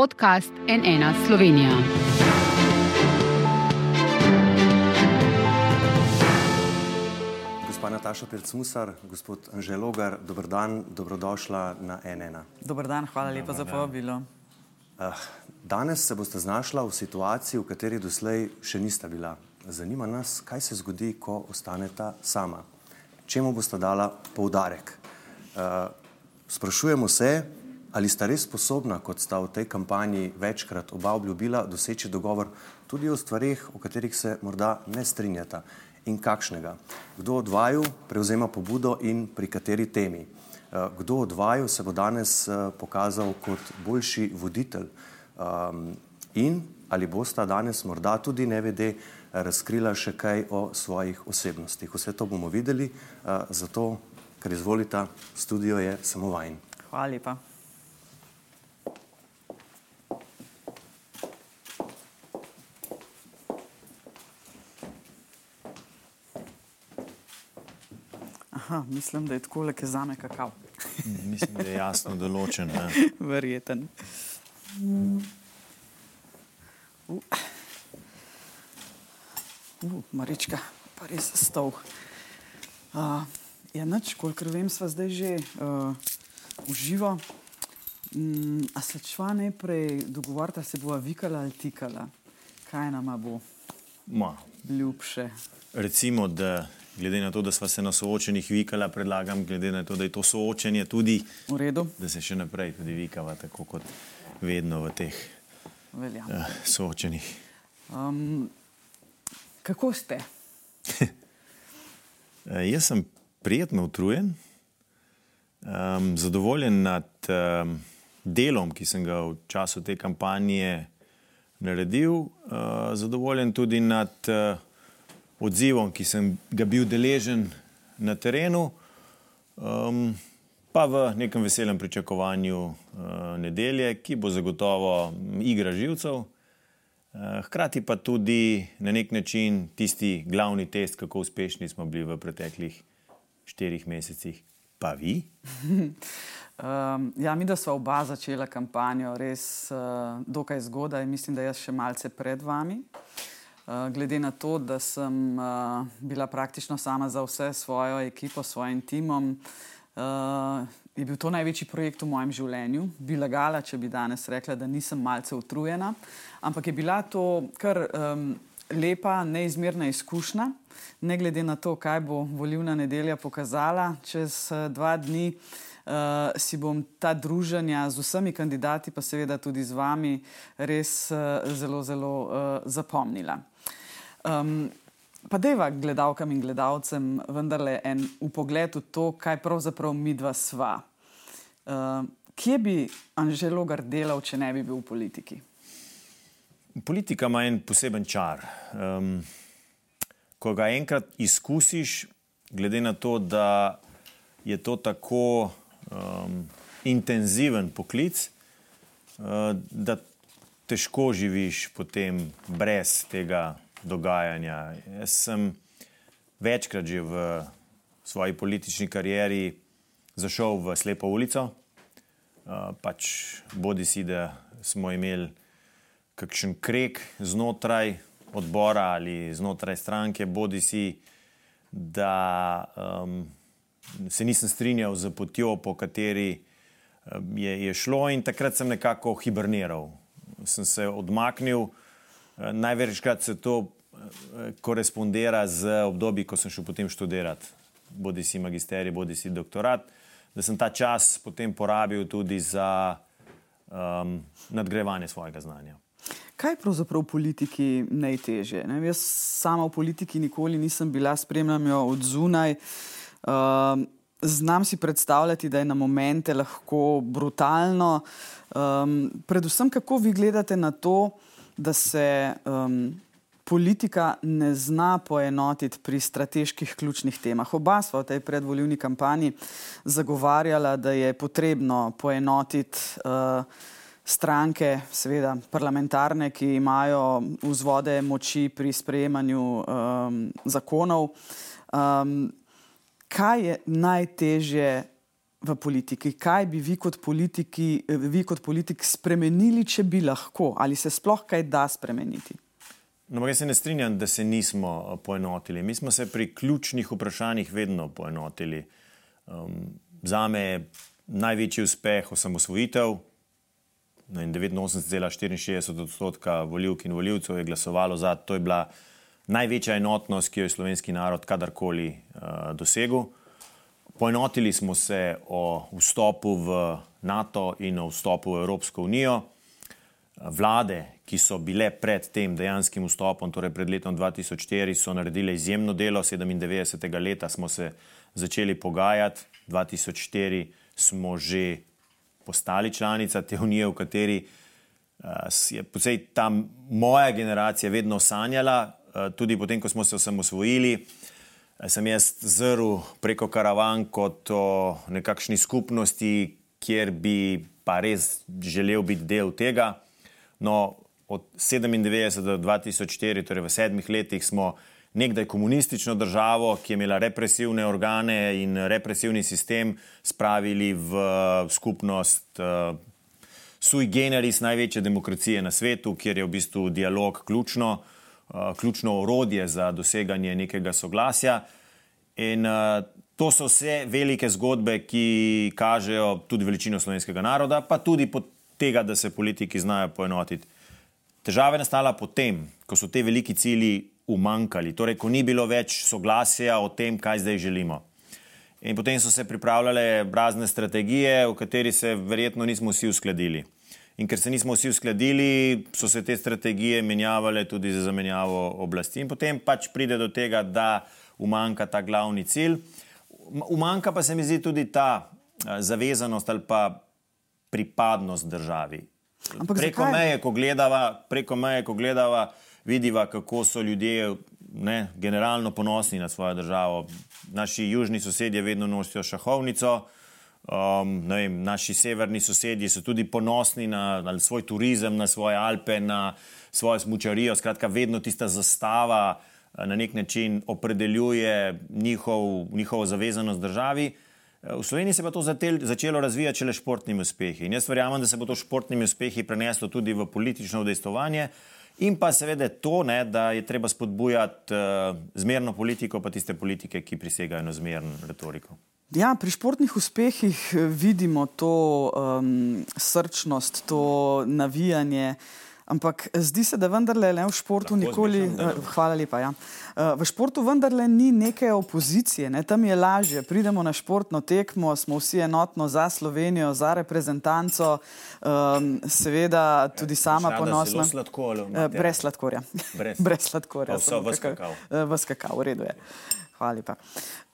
podcast NN Slovenija. Gospa Nataša Pircmusar, gospod Anže Logar, dober dan, dobrodošla na NN. Dober dan, hvala lepa za povabilo. Uh, danes se boste znašla v situaciji, v kateri doslej še nista bila. Zanima nas, kaj se zgodi, ko ostaneta sama. Čemu boste dala poudarek? Uh, sprašujemo se, ali sta res sposobna, kot sta v tej kampanji večkrat oba obljubila, doseči dogovor tudi o stvarih, o katerih se morda ne strinjata in kakšnega. Kdo od vaju prevzema pobudo in pri kateri temi? Eh, kdo od vaju se bo danes eh, pokazal kot boljši voditelj um, in ali bosta danes morda tudi nevede razkrila še kaj o svojih osebnostih. Vse to bomo videli, uh, zato, ker izvolita, studio je samo vajen. Hvala lepa. Aha, mislim, da je tako le, za me kakav. Mislim, da je jasno določen. Verjeten. Uh. Uh, Marička, pa res stov. Uh, ja, nič, kolikor vem, sva zdaj že uh, uživo. Um, a se čva najprej dogovorita, se bova vikala ali tikala? Kaj nama bo Ma, ljubše? recimo, da glede na to, da smo se na soočenjih vikala, predlagam, glede na to, da je to soočenje tudi, V redu, da se še naprej tudi vikava, tako kot vedno v teh velja. uh, soočenjih. Um, kako ste? Uh, jaz sem prijetno utrujen, um, zadovoljen nad um, delom, ki sem ga v času te kampanje naredil, uh, zadovoljen tudi nad uh, odzivom, ki sem ga bil deležen na terenu, um, pa v nekem veselem pričakovanju uh, nedelje, ki bo zagotovo igra živcev. Eh, Hkrati pa tudi na nek način tisti glavni test, kako uspešni smo bili v preteklih štirih mesecih. Pa vi? Um, ja, mi, da smo oba začela kampanjo res uh, dokaj zgodaj, mislim, da jaz še malce pred vami. Uh, glede na to, da sem uh, bila praktično sama za vse svojo ekipo, svojim timom, uh, je bil to največji projekt v mojem življenju. Bi lagala, če bi danes rekla, da nisem malce utrujena, ampak je bila to kar um, lepa, neizmerna izkušnja, ne glede na to, kaj bo volivna nedelja pokazala čez dva dni. Uh, si bom ta druženja z vsemi kandidati, pa seveda tudi z vami, res uh, zelo, zelo uh, zapomnila. Um, pa deva gledalkam in gledalcem vendarle en upogled v to, kaj pravzaprav mi dva sva. Uh, kje bi Anžel Logar delal, če ne bi bil v politiki? Politika ima en poseben čar. Um, ko ga enkrat izkusiš, glede na to, da je to tako um, intenziven poklic, uh, da težko živiš potem brez tega dogajanja. Jaz sem večkrat že v svoji politični karieri zašel v slepo ulico, uh, pač bodi si, da smo imeli kakšen krek znotraj odbora ali znotraj stranke, bodi si, da um, se nisem strinjal z potjo, po kateri um, je, je šlo, in takrat sem nekako hiberniral. Sem se odmaknil, največkrat se to uh, korespondira z obdobji, ko sem šel potem študirati, bodi si magisterij, bodi si doktorat, da sem ta čas potem porabil tudi za um, nadgrevanje svojega znanja. Kaj je pravzaprav v politiki najtežje? Ne? Jaz sama v politiki nikoli nisem bila, spremljam jo od zunaj. Um, znam si predstavljati, da je na momente lahko brutalno. Um, predvsem, kako vi gledate na to, da se um, politika ne zna poenotiti pri strateških ključnih temah. Oba sva v tej predvoljivni kampanji zagovarjala, da je potrebno poenotiti. Uh, stranke, seveda parlamentarne, ki imajo vzvode moči pri sprejemanju um, zakonov. Um, kaj je najtežje v politiki. Kaj bi vi kot, politiki, vi kot politik spremenili, če bi lahko, ali se sploh kaj da spremeniti? No, jaz se ne strinjam, da se nismo eh, poenotili. Mi smo se pri ključnih vprašanjih vedno poenotili. Um, za me je največji uspeh osamosvojitev. 89,64 odstotka voljivk in voljivcev je glasovalo za. To je bila največja enotnost, ki jo je slovenski narod kadarkoli uh, dosegel. Poenotili smo se o vstopu v NATO in o vstopu v Evropsko unijo. Vlade, ki so bile pred tem dejanskim vstopom, torej pred letom 2004, so naredile izjemno delo. 97. leta smo se začeli pogajati, 2004 smo že postali članica te unije, v kateri uh, je posebej ta moja generacija vedno sanjala, uh, tudi potem, ko smo se osamosvojili. Sem jaz zrl preko karavan kot o nekakšni skupnosti, kjer bi pa res želel biti del tega. No, od 97 do 2004, torej v sedmih letih, smo nekdaj komunistično državo, ki je imela represivne organe in represivni sistem, spravili v skupnost uh, sui generis največje demokracije na svetu, kjer je v bistvu dialog ključno, uh, ključno orodje za doseganje nekega soglasja. In uh, to so vse velike zgodbe, ki kažejo tudi veličino slovenskega naroda, pa tudi pod tega, da se politiki znajo poenotiti. Težava je nastala potem, ko so te veliki cilji umankali, torej ko ni bilo več soglasja o tem, kaj zdaj želimo. In potem so se pripravljale razne strategije, v kateri se verjetno nismo vsi uskladili. In ker se nismo vsi uskladili, so se te strategije menjavale tudi za zamenjavo oblasti. In potem pač pride do tega, da umanka ta glavni cilj. Umanka pa se mi zdi tudi ta zavezanost ali pa pripadnost državi. Ampak preko meje, ko gledava, preko meje, ko gledava vidiva, kako so ljudje ne, generalno ponosni na svojo državo. Naši južni sosedje vedno nosijo šahovnico, um, vem, naši severni sosedje so tudi ponosni na, na svoj turizem, na svoje Alpe, na svojo smočarijo. Skratka, vedno tista zastava uh, na nek način opredeljuje njihov, njihovo zavezanost državi. V Sloveniji se je to začelo razvijati šele športnimi uspehi. In jaz verjamem, da se bo to športnimi uspehi preneslo tudi v politično udejstovanje. In pa seveda to, ne, da je treba spodbujati uh, zmerno politiko, pa tiste politike, ki prisegajo na zmerno retoriko. Ja, pri športnih uspehih eh, vidimo to um, srčnost, to navijanje. Uh, Ampak zdi se, da vendarle ne v športu Lahko nikoli. Zmišljam, uh, hvala lepa. Ja. Uh, v športu vendarle ni neke opozicije, ne? tam je lažje. Pridemo na športno tekmo, smo vsi enotno za Slovenijo, za reprezentanco, um, seveda tudi sama ponosna. Uh, brez sladkorja. Brez, brez sladkorja. Vse v skakav. V skakav, v redu je. Hvala lepa.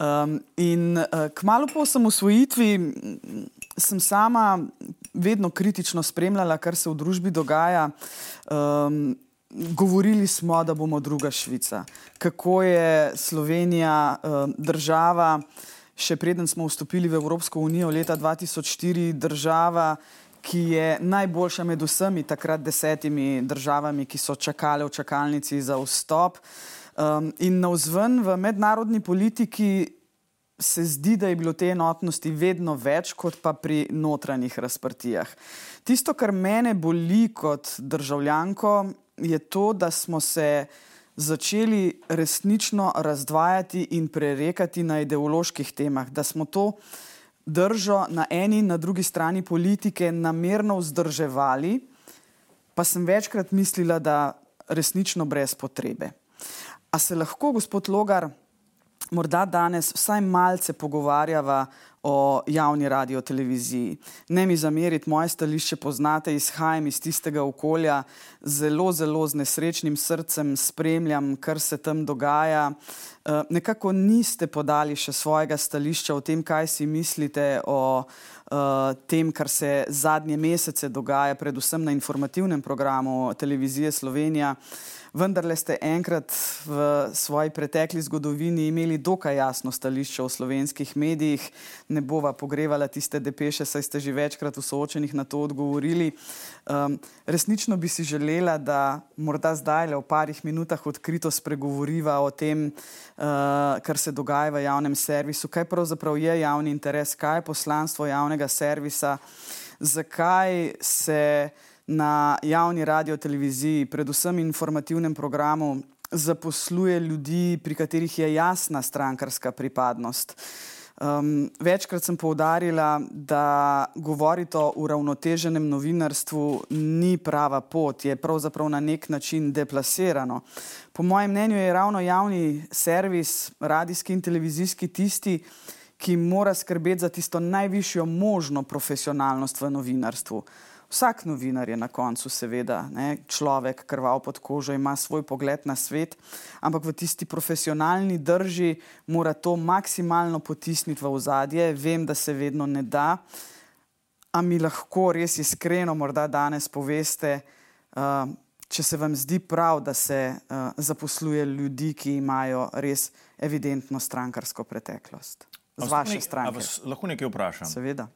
Um, in uh, kmalo po osamosvojitvi sem sama vedno kritično spremljala, kar se v družbi dogaja. Um, govorili smo, da bomo druga Švica. Kako je Slovenija um, država, še preden smo vstopili v Evropsko unijo leta 2004, država, ki je najboljša med vsemi takrat desetimi državami, ki so čakale v čakalnici za vstop. Um, in na vzven v mednarodni politiki se zdi, da je bilo te enotnosti vedno več, kot pa pri notranjih razprtijah. Tisto, kar mene boli kot državljanko, je to, da smo se začeli resnično razdvajati in prerekati na ideoloških temah, da smo to držo na eni in na drugi strani politike namerno vzdrževali, pa sem večkrat mislila, da resnično brez potrebe. A se lahko, gospod Logar, morda danes vsaj malce pogovarjava o javni radio televiziji. Ne mi zameriti, moje stališče poznate, izhajam iz tistega okolja, zelo, zelo z nesrečnim srcem spremljam, kar se tam dogaja. Uh, nekako niste podali še svojega stališča o tem, kaj si mislite o tem, kar se zadnje mesece dogaja, predvsem na informativnem programu televizije Slovenija. Vendarle ste enkrat v svoji pretekli zgodovini imeli dokaj jasno stališče o slovenskih medijih, ne bova pogrevala tiste depeše, saj ste že večkrat v soočenih na to odgovorili. Um, resnično bi si želela, da morda zdaj le v parih minutah odkrito spregovoriva o tem, uh, kar se dogaja v javnem servisu, kaj pravzaprav je javni interes, kaj je poslanstvo javnega servisa, zakaj se na javni radio televiziji, predvsem informativnem programu, zaposluje ljudi, pri katerih je jasna strankarska pripadnost. Um, večkrat sem poudarila, da govoriti o uravnoteženem novinarstvu ni prava pot, je pravzaprav na nek način deplasirano. Po mojem mnenju je ravno javni servis, radijski in televizijski tisti, ki mora skrbeti za tisto najvišjo možno profesionalnost v novinarstvu. Vsak novinar je na koncu, seveda, ne, človek, krval pod kožo, ima svoj pogled na svet, ampak v tisti profesionalni drži mora to maksimalno potisniti v ozadje. Vem, da se vedno ne da, a mi lahko res iskreno, morda danes poveste, uh, če se vam zdi prav, da se uh, zaposluje ljudi, ki imajo res evidentno strankarsko preteklost. Z vaše strani. Lahko nekaj vprašam? Seveda.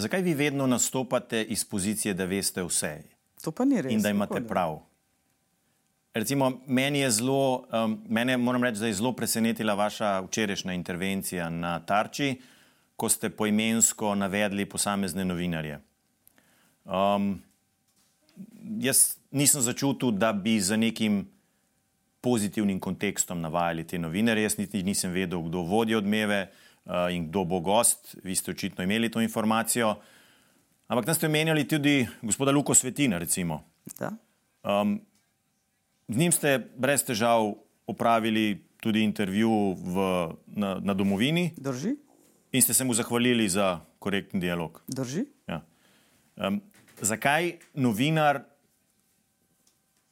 Zakaj vi vedno nastopate iz pozicije, da veste vse? To pa ni res. In da imate prav. Recimo, meni je zelo, um, mene moram reči, da je zelo presenetila vaša včerajšnja intervencija na Tarči, ko ste poimensko navedli posamezne novinarje. Um, jaz nisem začutil, da bi za nekim pozitivnim kontekstom navajali te novinarje. Jaz niti nisem vedel, kdo vodi odmeve. Eh, in kdo bo gost. Vi ste očitno imeli to informacijo. Ampak tam ste omenjali tudi gospoda Luko Svetina. Um, z njim ste brez težav opravili tudi intervju v, na, na domovini. Drži. In ste se mu zahvalili za korektni dialog. Drži. Ja. Um, zakaj novinar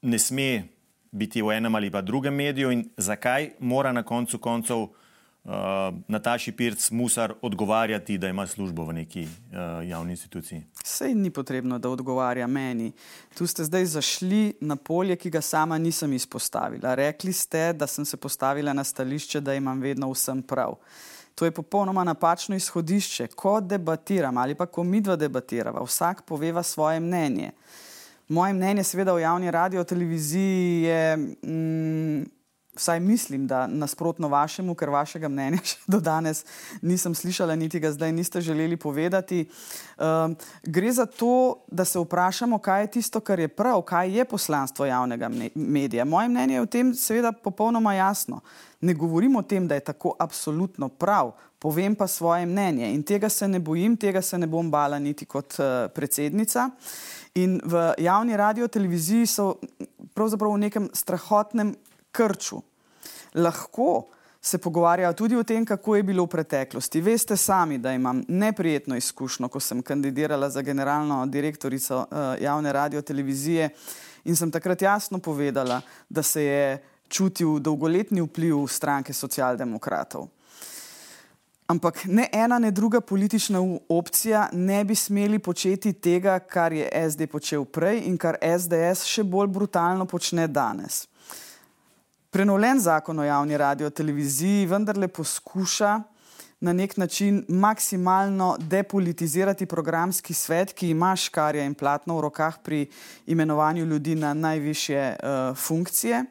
ne sme biti v enem ali pa drugem mediju in zakaj mora na koncu koncev Nataši Pirc Musar odgovarjati, da ima službo v neki uh, javni instituciji? Sej ni potrebno, da odgovarja meni. Tu ste zdaj zašli na polje, ki ga sama nisem izpostavila. Rekli ste, da sem se postavila na stališče, da imam vedno vsem prav. To je popolnoma napačno izhodišče. Ko debatiram ali pa ko mi dva debatirava, vsak poveva svoje mnenje. Moje mnenje, seveda, v javni radio televiziji je. Mm, vsaj mislim, da nasprotno vašemu, ker vašega mnenja še do danes nisem slišala, niti ga zdaj niste želeli povedati. Um, gre za to, da se vprašamo, kaj je tisto, kar je prav, kaj je poslanstvo javnega medija. Moje mnenje je v tem seveda popolnoma jasno. Ne govorim o tem, da je tako absolutno prav, povem pa svoje mnenje in tega se ne bojim, tega se ne bom bala niti kot uh, predsednica. In v javni radio televiziji so pravzaprav v nekem strahotnem krču. Lahko se pogovarjajo tudi o tem, kako je bilo v preteklosti. Veste sami, da imam neprijetno izkušnjo, ko sem kandidirala za generalno direktorico uh, javne radio televizije in sem takrat jasno povedala, da se je čutil dolgoletni vpliv stranke socialdemokratov. Ampak ne ena, ne druga politična opcija ne bi smeli početi tega, kar je SD počel prej in kar SDS še bolj brutalno počne danes. Prenovljen zakon o javni radio televiziji vendarle poskuša na nek način maksimalno depolitizirati programski svet, ki ima škarja in platno v rokah pri imenovanju ljudi na najvišje uh, funkcije.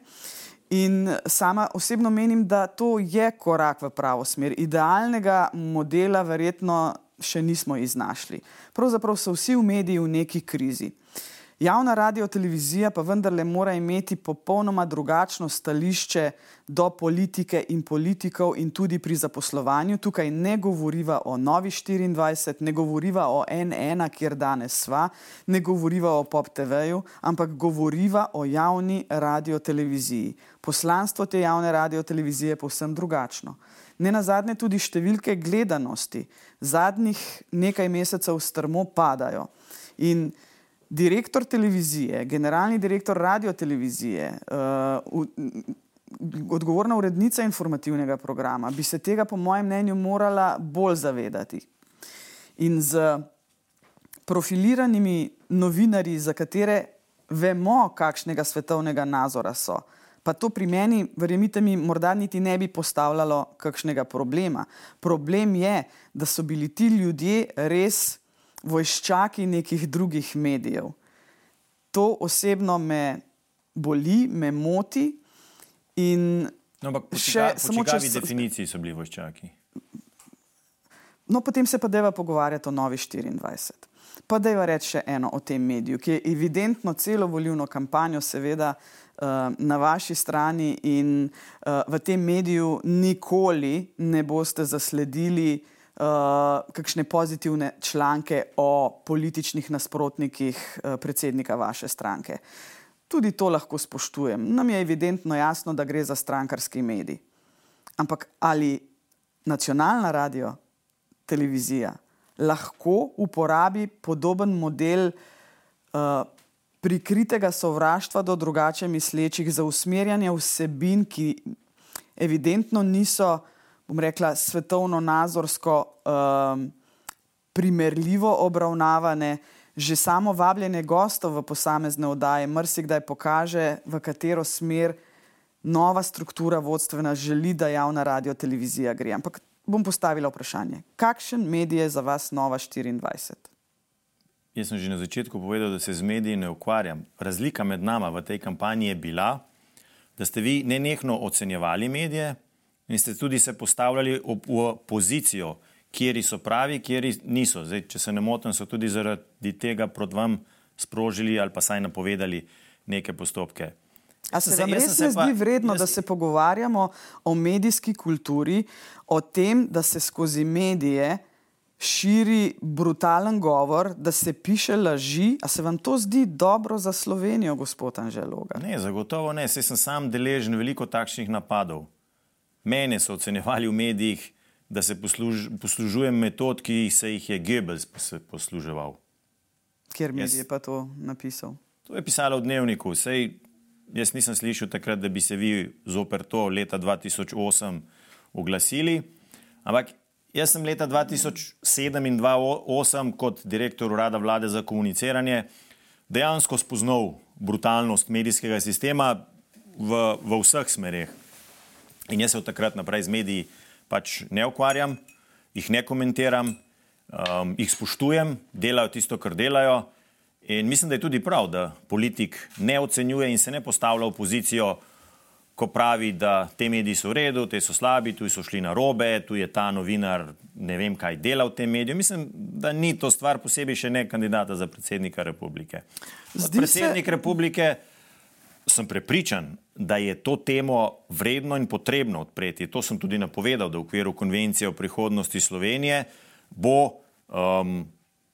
In sama osebno menim, da to je korak v pravo smer. Idealnega modela verjetno še nismo iznašli. Pravzaprav so vsi v mediji v neki krizi. Javna radio televizija pa vendarle mora imeti popolnoma drugačno stališče do politike in politikov in tudi pri zaposlovanju. Tukaj ne govoriva o Novi 24, ne govoriva o N1, kjer danes sva, ne govoriva o Pop TV-ju, ampak govoriva o javni radio televiziji. Poslanstvo te javne radio televizije je povsem drugačno. Ne na zadnje tudi številke gledanosti zadnjih nekaj mesecev strmo padajo. In direktor televizije, generalni direktor radio televizije, uh, odgovorna urednica informativnega programa bi se tega, po mojem mnenju, morala bolj zavedati. In z profiliranimi novinarji, za katere vemo, kakšnega svetovnega nazora so. Pa to pri meni, verjemite mi, morda niti ne bi postavljalo kakšnega problema. Problem je, da so bili ti ljudje res vojščaki nekih drugih medijev. To osebno me boli, me moti. No, ampak po še samo če bi definiciji so bili vojščaki. No, potem se pa deva pogovarjati o novi 24. Pa da je reči še eno o tem mediju, ki je evidentno celo volilno kampanjo, seveda, uh, na vaši strani in uh, v tem mediju nikoli ne boste zasledili uh, kakšne pozitivne članke o političnih nasprotnikih uh, predsednika vaše stranke. Tudi to lahko spoštujem. Nam je evidentno jasno, da gre za strankarski medij. Ampak ali nacionalna radio, televizija lahko uporabi podoben model uh, prikritega sovraštva do drugače mislečih za usmerjanje vsebin, ki evidentno niso, bom rekla, svetovno-nazorsko um, primerljivo obravnavane. Že samo vabljenje gostov v posamezne oddaje mrsikdaj pokaže, v katero smer nova struktura vodstvena želi, da javna radio televizija gre. Ampak bom postavila vprašanje. Kakšen medij je za vas Nova 24? Jaz sem že na začetku povedal, da se z mediji ne ukvarjam. Razlika med nama v tej kampanji je bila, da ste vi nenehno ocenjevali medije in ste tudi se postavljali v pozicijo, kjer so pravi, kjer niso. Zdaj, če se ne motim, so tudi zaradi tega proti vam sprožili ali pa saj napovedali neke postopke. A se vam res ne zdi vredno, jaz... da se pogovarjamo o medijski kulturi, o tem, da se skozi medije širi brutalen govor, da se piše laži. A se vam to zdi dobro za Slovenijo, gospod Anželoga? Ne, zagotovo ne. Saj sem sam deležen veliko takšnih napadov. Mene so ocenjevali v medijih, da se posluž, poslužujem metod, ki se jih je Goebbels posluževal. Kjer medij je pa to napisal? To je pisalo v dnevniku. Sej, jaz nisem slišal takrat, da bi se vi zoper to leta 2008 oglasili. Ampak Jaz sem leta 2007 in 2008 kot direktor urada vlade za komuniciranje dejansko spoznal brutalnost medijskega sistema v, v vseh smerih. In jaz se od takrat naprej z mediji pač ne ukvarjam, jih ne komentiram, um, jih spoštujem, delajo tisto, kar delajo. In mislim, da je tudi prav, da politik ne ocenjuje in se ne postavlja v pozicijo, ko pravi, da te mediji so v redu, te so slabi, tu so šli na robe, tu je ta novinar, ne vem, kaj dela v tem mediju. Mislim, da ni to stvar posebej še ne kandidata za predsednika republike. Predsednik se... republike sem prepričan, da je to temo vredno in potrebno odpreti. To sem tudi napovedal, da v okviru konvencije o prihodnosti Slovenije bo um,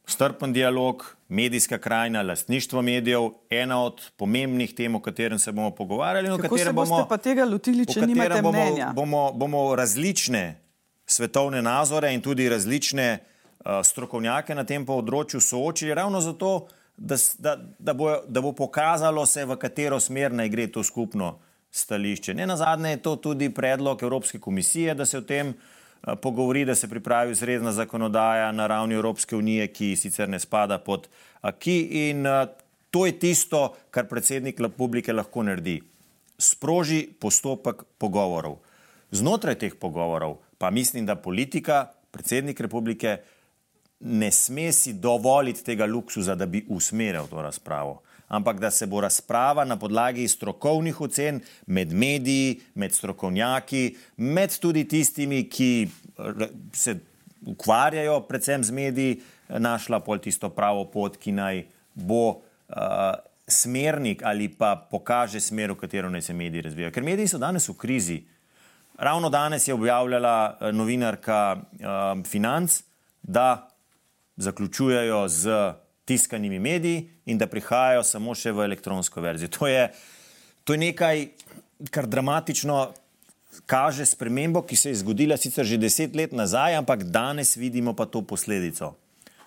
strpen dialog, medijska krajina, lastništvo medijev, ena od pomembnih tem, o katerem se bomo pogovarjali. Kako se boste bomo, pa tega lotili, če nimate bomo, mnenja? Bomo, bomo različne svetovne nazore in tudi različne uh, strokovnjake na tem področju soočili ravno zato, da, da, da, bo, da bo pokazalo se, v katero smer naj gre to skupno stališče. Ne na zadnje je to tudi predlog Evropske komisije, da se o tem Eh, pogovori, da se pripravi ustrezna zakonodaja na ravni Evropske unije, ki sicer ne spada pod AKI. In uh, to je tisto, kar predsednik republike lahko naredi. Sproži postopek pogovorov. Znotraj teh pogovorov pa mislim, da politika, predsednik republike, ne sme si dovoliti tega luksuza, da bi usmerjal to razpravo ampak da se bo razprava na podlagi strokovnih ocen med mediji, med strokovnjaki, med tudi tistimi, ki se ukvarjajo predvsem z mediji, našla pol tisto pravo pot, ki naj bo uh, smernik ali pa pokaže smer, v katero naj se mediji razvijajo. Ker mediji so danes v krizi. Ravno danes je objavljala novinarka uh, Financ, da zaključujejo z tiskanimi mediji in da prihajajo samo še v elektronsko verzijo. To je, to je nekaj, kar dramatično kaže spremembo, ki se je zgodila sicer že deset let nazaj, ampak danes vidimo pa to posledico.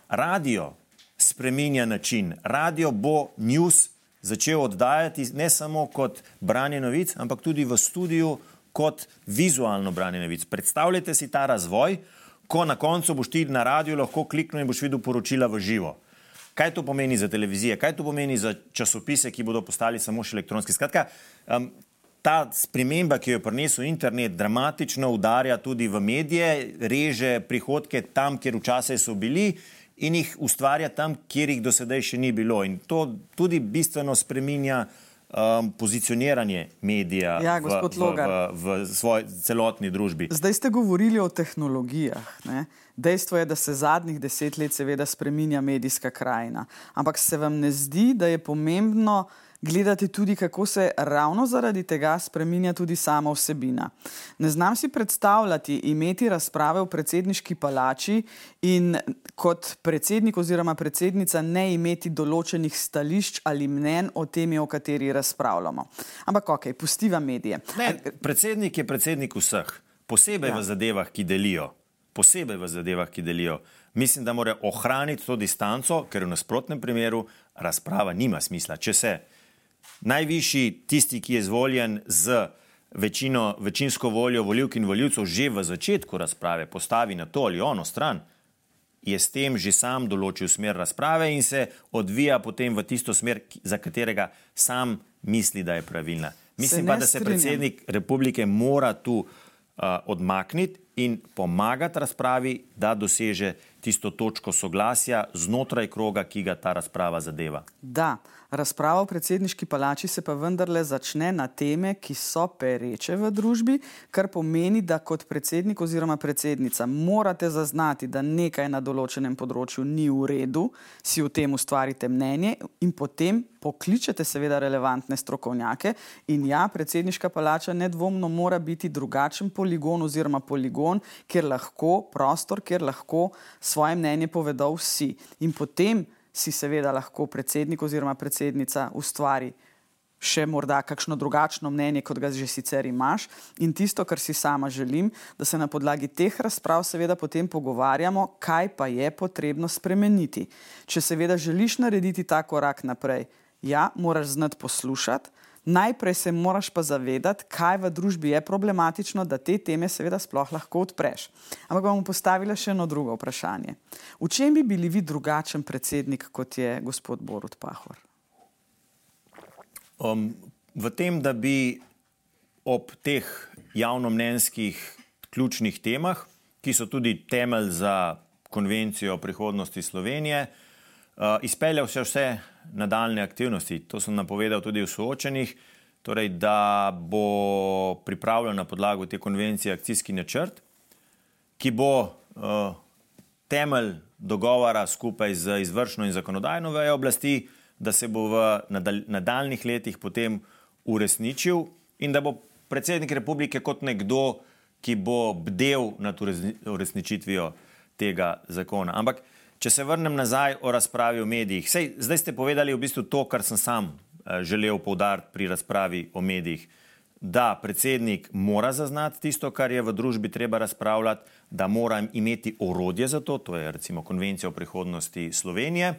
Radio spreminja način. Radio bo news začel oddajati ne samo kot branje novic, ampak tudi v studiu kot vizualno branje novic. Predstavljajte si ta razvoj, ko na koncu boš ti na radiju lahko kliknil in boš videl poročila v živo. Kaj to pomeni za televizije, kaj to pomeni za časopise, ki bodo postali samo še elektronski? Skratka, um, ta sprememba, ki jo je prinesel internet, dramatično udarja tudi v medije, reže prihodke tam, kjer včasih so bili in jih ustvarja tam, kjer jih do sedaj še ni bilo. In to tudi bistveno spreminja um, pozicioniranje medija Ja, v, v, v, v svoji celotni družbi. Zdaj ste govorili o tehnologijah. Ne? Dejstvo je, da se zadnjih deset let seveda spreminja medijska krajina. Ampak se vam ne zdi, da je pomembno gledati tudi, kako se ravno zaradi tega spreminja tudi sama vsebina. Ne znam si predstavljati imeti razprave v predsedniški palači in kot predsednik oziroma predsednica ne imeti določenih stališč ali mnen o temi, o kateri razpravljamo. Ampak ok, pustiva medije. Ne, predsednik je predsednik vseh, posebej ja. v zadevah, ki delijo. Posebej v zadevah, ki delijo. Mislim, da mora ohraniti to distanco, ker v nasprotnem primeru razprava nima smisla. Če se najvišji, tisti, ki je izvoljen z večino, večinsko voljo voljivk in voljivcev, že v začetku razprave postavi na to ali ono stran, je s tem že sam določil smer razprave in se odvija potem v tisto smer, za katerega sam misli, da je pravilna. Mislim ne pa, da se strinjam. predsednik republike mora tu uh, odmakniti in pomagati razpravi, da doseže tisto točko soglasja znotraj kroga, ki ga ta razprava zadeva. Da, razprava v predsedniški palači se pa vendarle začne na teme, ki so pereče v družbi, kar pomeni, da kot predsednik oziroma predsednica morate zaznati, da nekaj na določenem področju ni v redu, si o tem ustvarite mnenje in potem pokličete seveda relevantne strokovnjake. In ja, predsedniška palača nedvomno mora biti drugačen poligon oziroma poligon, kjer lahko prostor, kjer lahko svoje mnenje povedo vsi. In potem si seveda lahko predsednik oziroma predsednica ustvari še morda kakšno drugačno mnenje, kot ga že sicer imaš. In tisto, kar si sama želim, da se na podlagi teh razprav seveda potem pogovarjamo, kaj pa je potrebno spremeniti. Če seveda želiš narediti ta korak naprej, ja, moraš znati poslušati. Najprej se moraš pa zavedati, kaj v družbi je problematično, da te teme seveda sploh lahko odpreš. Ampak bom postavila še eno drugo vprašanje. V čem bi bili vi drugačen predsednik, kot je gospod Borut Pahor? Um, v tem, da bi ob teh javnomnenjskih ključnih temah, ki so tudi temelj za konvencijo o prihodnosti Slovenije, uh, izpeljal vse, vse nadaljne aktivnosti. To sem napovedal tudi v soočenih, torej, da bo pripravljen na podlagu te konvencije akcijski načrt, ki bo uh, temelj dogovora skupaj z izvršno in zakonodajno vejo oblasti, da se bo v nadal nadaljnih letih potem uresničil in da bo predsednik republike kot nekdo, ki bo bdel nad uresni- uresničitvijo tega zakona. Ampak, če se vrnem nazaj o razpravi v medijih, sej, zdaj ste povedali v bistvu to, kar sem sam eh, želel poudariti pri razpravi o medijih. Da predsednik mora zaznati tisto, kar je v družbi treba razpravljati, da mora imeti orodje za to, to je recimo konvencija o prihodnosti Slovenije,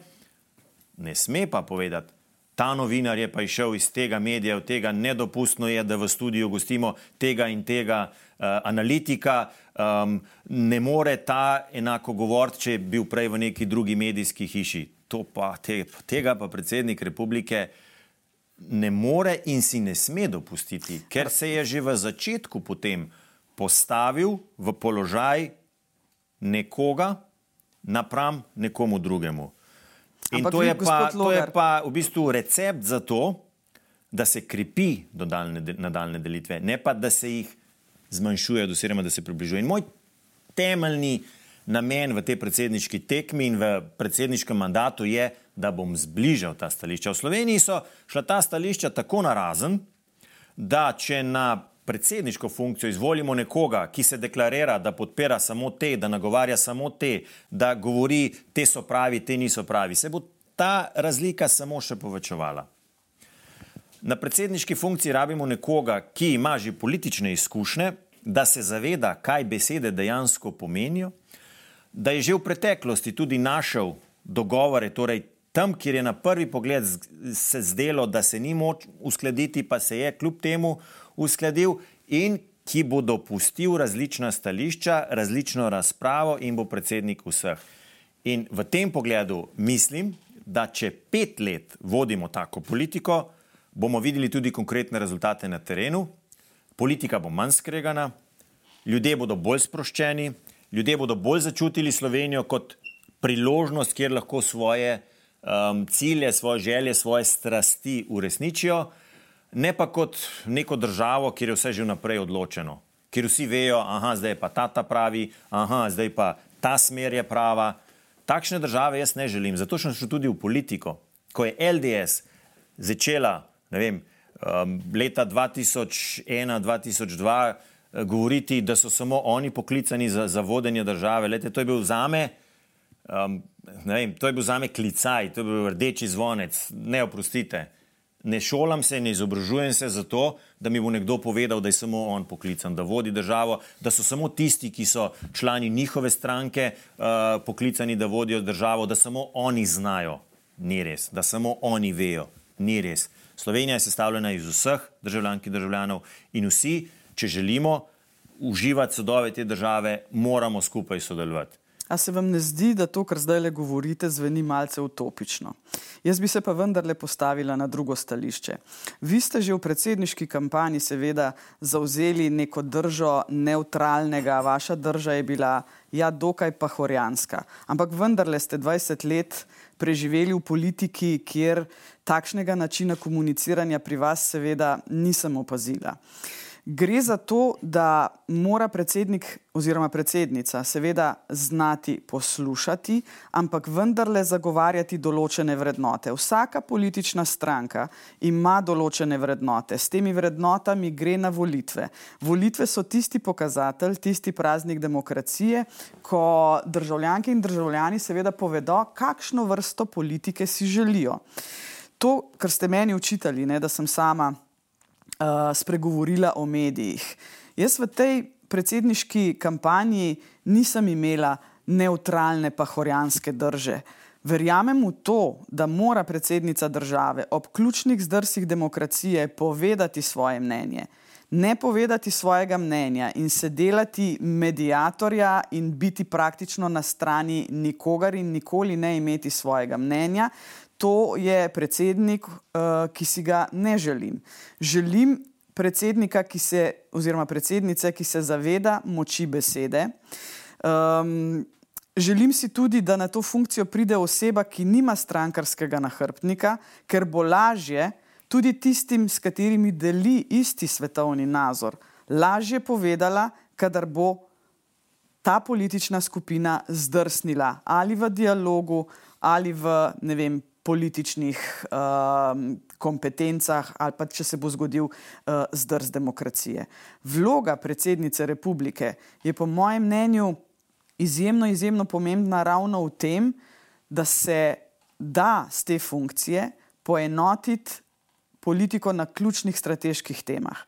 ne sme pa povedati, ta novinar je pa išel iz tega medija, od tega nedopustno je, da v studiu gostimo tega in tega uh, analitika, um, ne more ta enako govoriti, če je bil prej v neki drugi medijski hiši. To pa, te, tega pa predsednik republike ne more in si ne sme dopustiti, ker se je že v začetku potem postavil v položaj nekoga napram nekomu drugemu. In Ampak to je, pa, to je pa v bistvu recept za to, da se krepi dodaljne, nadaljne delitve, ne pa da se jih zmanjšuje, oziroma da se približuje. In moj temeljni namen v tej predsedniški tekmi in v predsedniškem mandatu je, da bom zbližal ta stališča. V Sloveniji so šla ta stališča tako narazen, da če na predsedniško funkcijo izvolimo nekoga, ki se deklarira, da podpira samo te, da nagovarja samo te, da govori, te so pravi, te niso pravi, se bo ta razlika samo še povečevala. Na predsedniški funkciji rabimo nekoga, ki ima že politične izkušnje, da se zaveda, kaj besede dejansko pomenijo, da je že v preteklosti tudi našel dogovore, torej tam, kjer je na prvi pogled se zdelo, da se ni moč uskladiti, pa se je kljub temu uskladil in ki bo dopustil različna stališča, različno razpravo in bo predsednik vseh. In v tem pogledu mislim, da če pet let vodimo tako politiko, bomo videli tudi konkretne rezultate na terenu, politika bo manj skregana, ljudje bodo bolj sproščeni, ljudje bodo bolj začutili Slovenijo kot priložnost, kjer lahko svoje um, cilje, svoje želje, svoje strasti uresničijo, ne pa kot neko državo, kjer je vse že vnaprej odločeno, kjer vsi vejo, da zdaj je pa ta ta pravi, aha, zdaj pa ta smer je prava. Takšne države jaz ne želim. Zato sem šel tudi v politiko. Ko je LDS začela, ne vem, um, leta 2001-2002 eh, govoriti, da so samo oni poklicani za, za vodenje države, Lete, to je bil zame. Um, vem, to je bil za me klicaj, to je bil rdeči zvonec, ne oprostite. Ne šolam se, ne izobražujem se zato, da mi bo nekdo povedal, da je samo on poklican, da vodi državo, da so samo tisti, ki so člani njihove stranke, uh, poklicani, da vodijo državo, da samo oni znajo. Ni res, da samo oni vejo. Ni res. Slovenija je sestavljena iz vseh državljank in državljanov in vsi, če želimo uživati sodove te države, moramo skupaj sodelovati. A se vam ne zdi, da to, kar zdaj le govorite, zveni malce utopično? Jaz bi se pa vendarle postavila na drugo stališče. Vi ste že v predsedniški kampanji seveda zauzeli neko držo neutralnega, vaša drža je bila ja dokaj pahorjanska, ampak vendarle ste 20 let preživeli v politiki, kjer takšnega načina komuniciranja pri vas seveda nisem opazila. Gre za to, da mora predsednik oziroma predsednica seveda znati poslušati, ampak vendarle zagovarjati določene vrednote. Vsaka politična stranka ima določene vrednote, s temi vrednotami gre na volitve. Volitve so tisti pokazatelj, tisti praznik demokracije, ko državljanke in državljani seveda povedo, kakšno vrsto politike si želijo. To, kar ste meni učitali, ne, da sem sama spregovorila o medijih. Jaz v tej predsedniški kampanji nisem imela neutralne pa horjanske drže. Verjamem v to, da mora predsednica države ob ključnih zdrsih demokracije povedati svoje mnenje. Ne povedati svojega mnenja in se delati medijatorja in biti praktično na strani nikogar in nikoli ne imeti svojega mnenja, to je predsednik, uh, ki si ga ne želim. Želim predsednika, ki se, oziroma predsednice, ki se zaveda moči besede. Um, želim si tudi, da na to funkcijo pride oseba, ki nima strankarskega nahrbtnika, ker bo lažje tudi tistim, s katerimi deli isti svetovni nazor, lažje povedala, kadar bo ta politična skupina zdrsnila ali v dialogu ali v ne vem, političnih uh, kompetencah ali pa če se bo zgodil uh, zdrs demokracije. Vloga predsednice republike je po mojem mnenju izjemno, izjemno pomembna ravno v tem, da se da z te funkcije poenotiti politiko na ključnih strateških temah.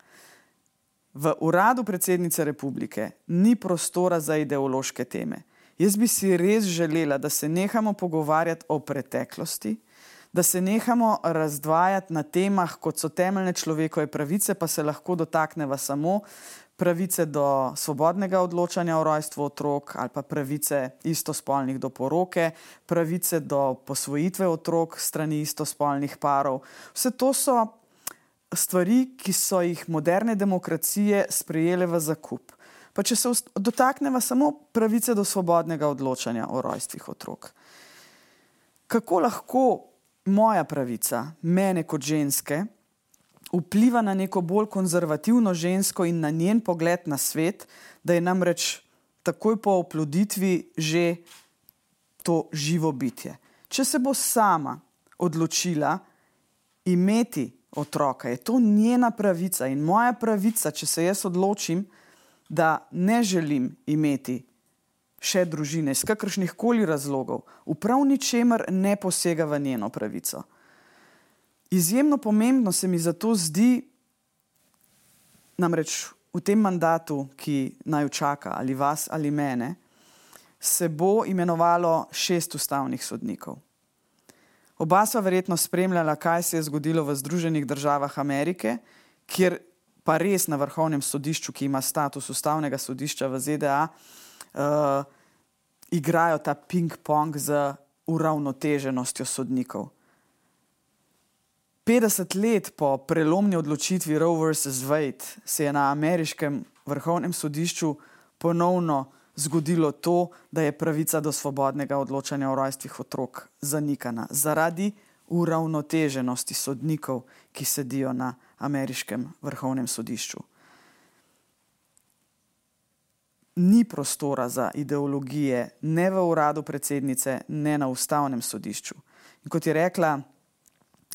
V uradu predsednice republike ni prostora za ideološke teme. Jaz bi si res želela, da se nehamo pogovarjati o preteklosti, da se nehamo razdvajati na temah, kot so temeljne človekove pravice, pa se lahko dotakneva samo pravice do svobodnega odločanja o rojstvu otrok ali pa pravice istospolnih do poroke, pravice do posvojitve otrok strani istospolnih parov. Vse to so stvari, ki so jih moderne demokracije sprejele v zakup. Pa če se dotakneva samo pravice do svobodnega odločanja o rojstvih otrok. Kako lahko moja pravica, mene kot ženske, vpliva na neko bolj konzervativno žensko in na njen pogled na svet, da je namreč takoj po oploditvi že to živo bitje. Če se bo sama odločila imeti otroka, je to njena pravica in moja pravica, če se jaz odločim, da ne želim imeti še družine, iz kakršnih koli razlogov, v prav ničemer ne posega v njeno pravico. Izjemno pomembno se mi zato zdi, namreč v tem mandatu, ki naj čaka ali vas ali mene, se bo imenovalo šest ustavnih sodnikov. Oba sva verjetno spremljala, kaj se je zgodilo v Združenih državah Amerike, kjer pa res na vrhovnem sodišču, ki ima status ustavnega sodišča v ZDA, uh, igrajo ta ping-pong z uravnoteženostjo sodnikov. 50 let po prelomni odločitvi Roe vs. Wade se je na ameriškem vrhovnem sodišču ponovno zgodilo to, da je pravica do svobodnega odločanja o rojstvih otrok zanikana zaradi uravnoteženosti sodnikov, ki sedijo na ameriškem vrhovnem sodišču. Ni prostora za ideologije, ne v uradu predsednice, ne na ustavnem sodišču. In kot je rekla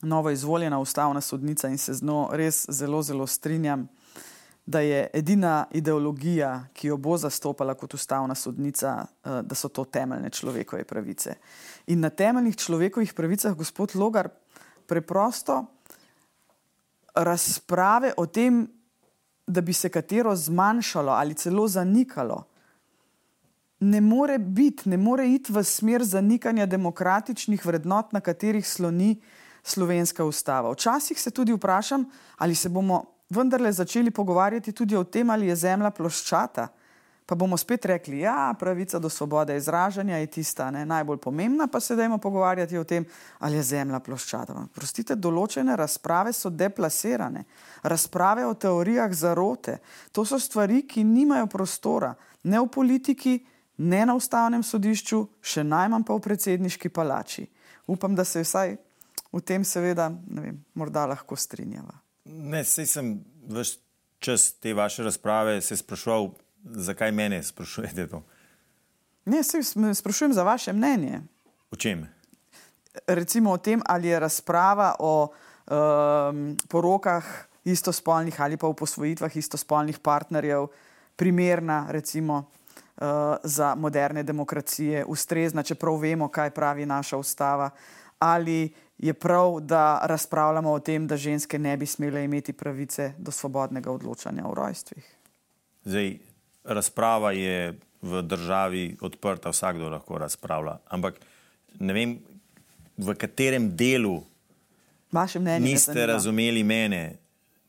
novo izvoljena ustavna sodnica, in se z njo res zelo, zelo strinjam, da je edina ideologija, ki jo bo zastopala kot ustavna sodnica, eh, da so to temeljne človekove pravice. In na temeljnih človekovih pravicah, gospod Logar, preprosto razprave o tem, da bi se katero zmanjšalo ali celo zanikalo, ne more biti, ne more iti v smer zanikanja demokratičnih vrednot, na katerih sloni slovenska ustava. Včasih se tudi vprašam, ali se bomo vendarle začeli pogovarjati tudi o tem, ali je zemlja ploščata. Pa bomo spet rekli, da ja, pravica do svobode izražanja je tista ne, najbolj pomembna, pa se dajmo pogovarjati o tem, ali je zemlja ploščata. Prostite, določene razprave so deplasirane, razprave o teorijah zarote. To so stvari, ki nimajo prostora ne v politiki, ne na ustavnem sodišču, še najmanj pa v predsedniški palači. Upam, da se vsaj v tem, seveda, vem, lahko strinjava. Ne, sej sem vse čas te vaše razprave se sprašoval, zakaj mene sprašujete to. Ne, se sprašujem za vaše mnenje. O čem? Recimo o tem, ali je razprava o um, porokah istospolnih ali pa o posvojitvah istospolnih partnerjev primerna, recimo. Uh, za moderne demokracije, ustrezna, čeprav vemo, kaj pravi naša ustava, ali je prav, da razpravljamo o tem, da ženske ne bi smele imeti pravice do svobodnega odločanja o rojstvih. Zdaj, razprava je v državi odprta, vsakdo lahko razpravlja. Ampak ne vem, v katerem delu niste razumeli mene.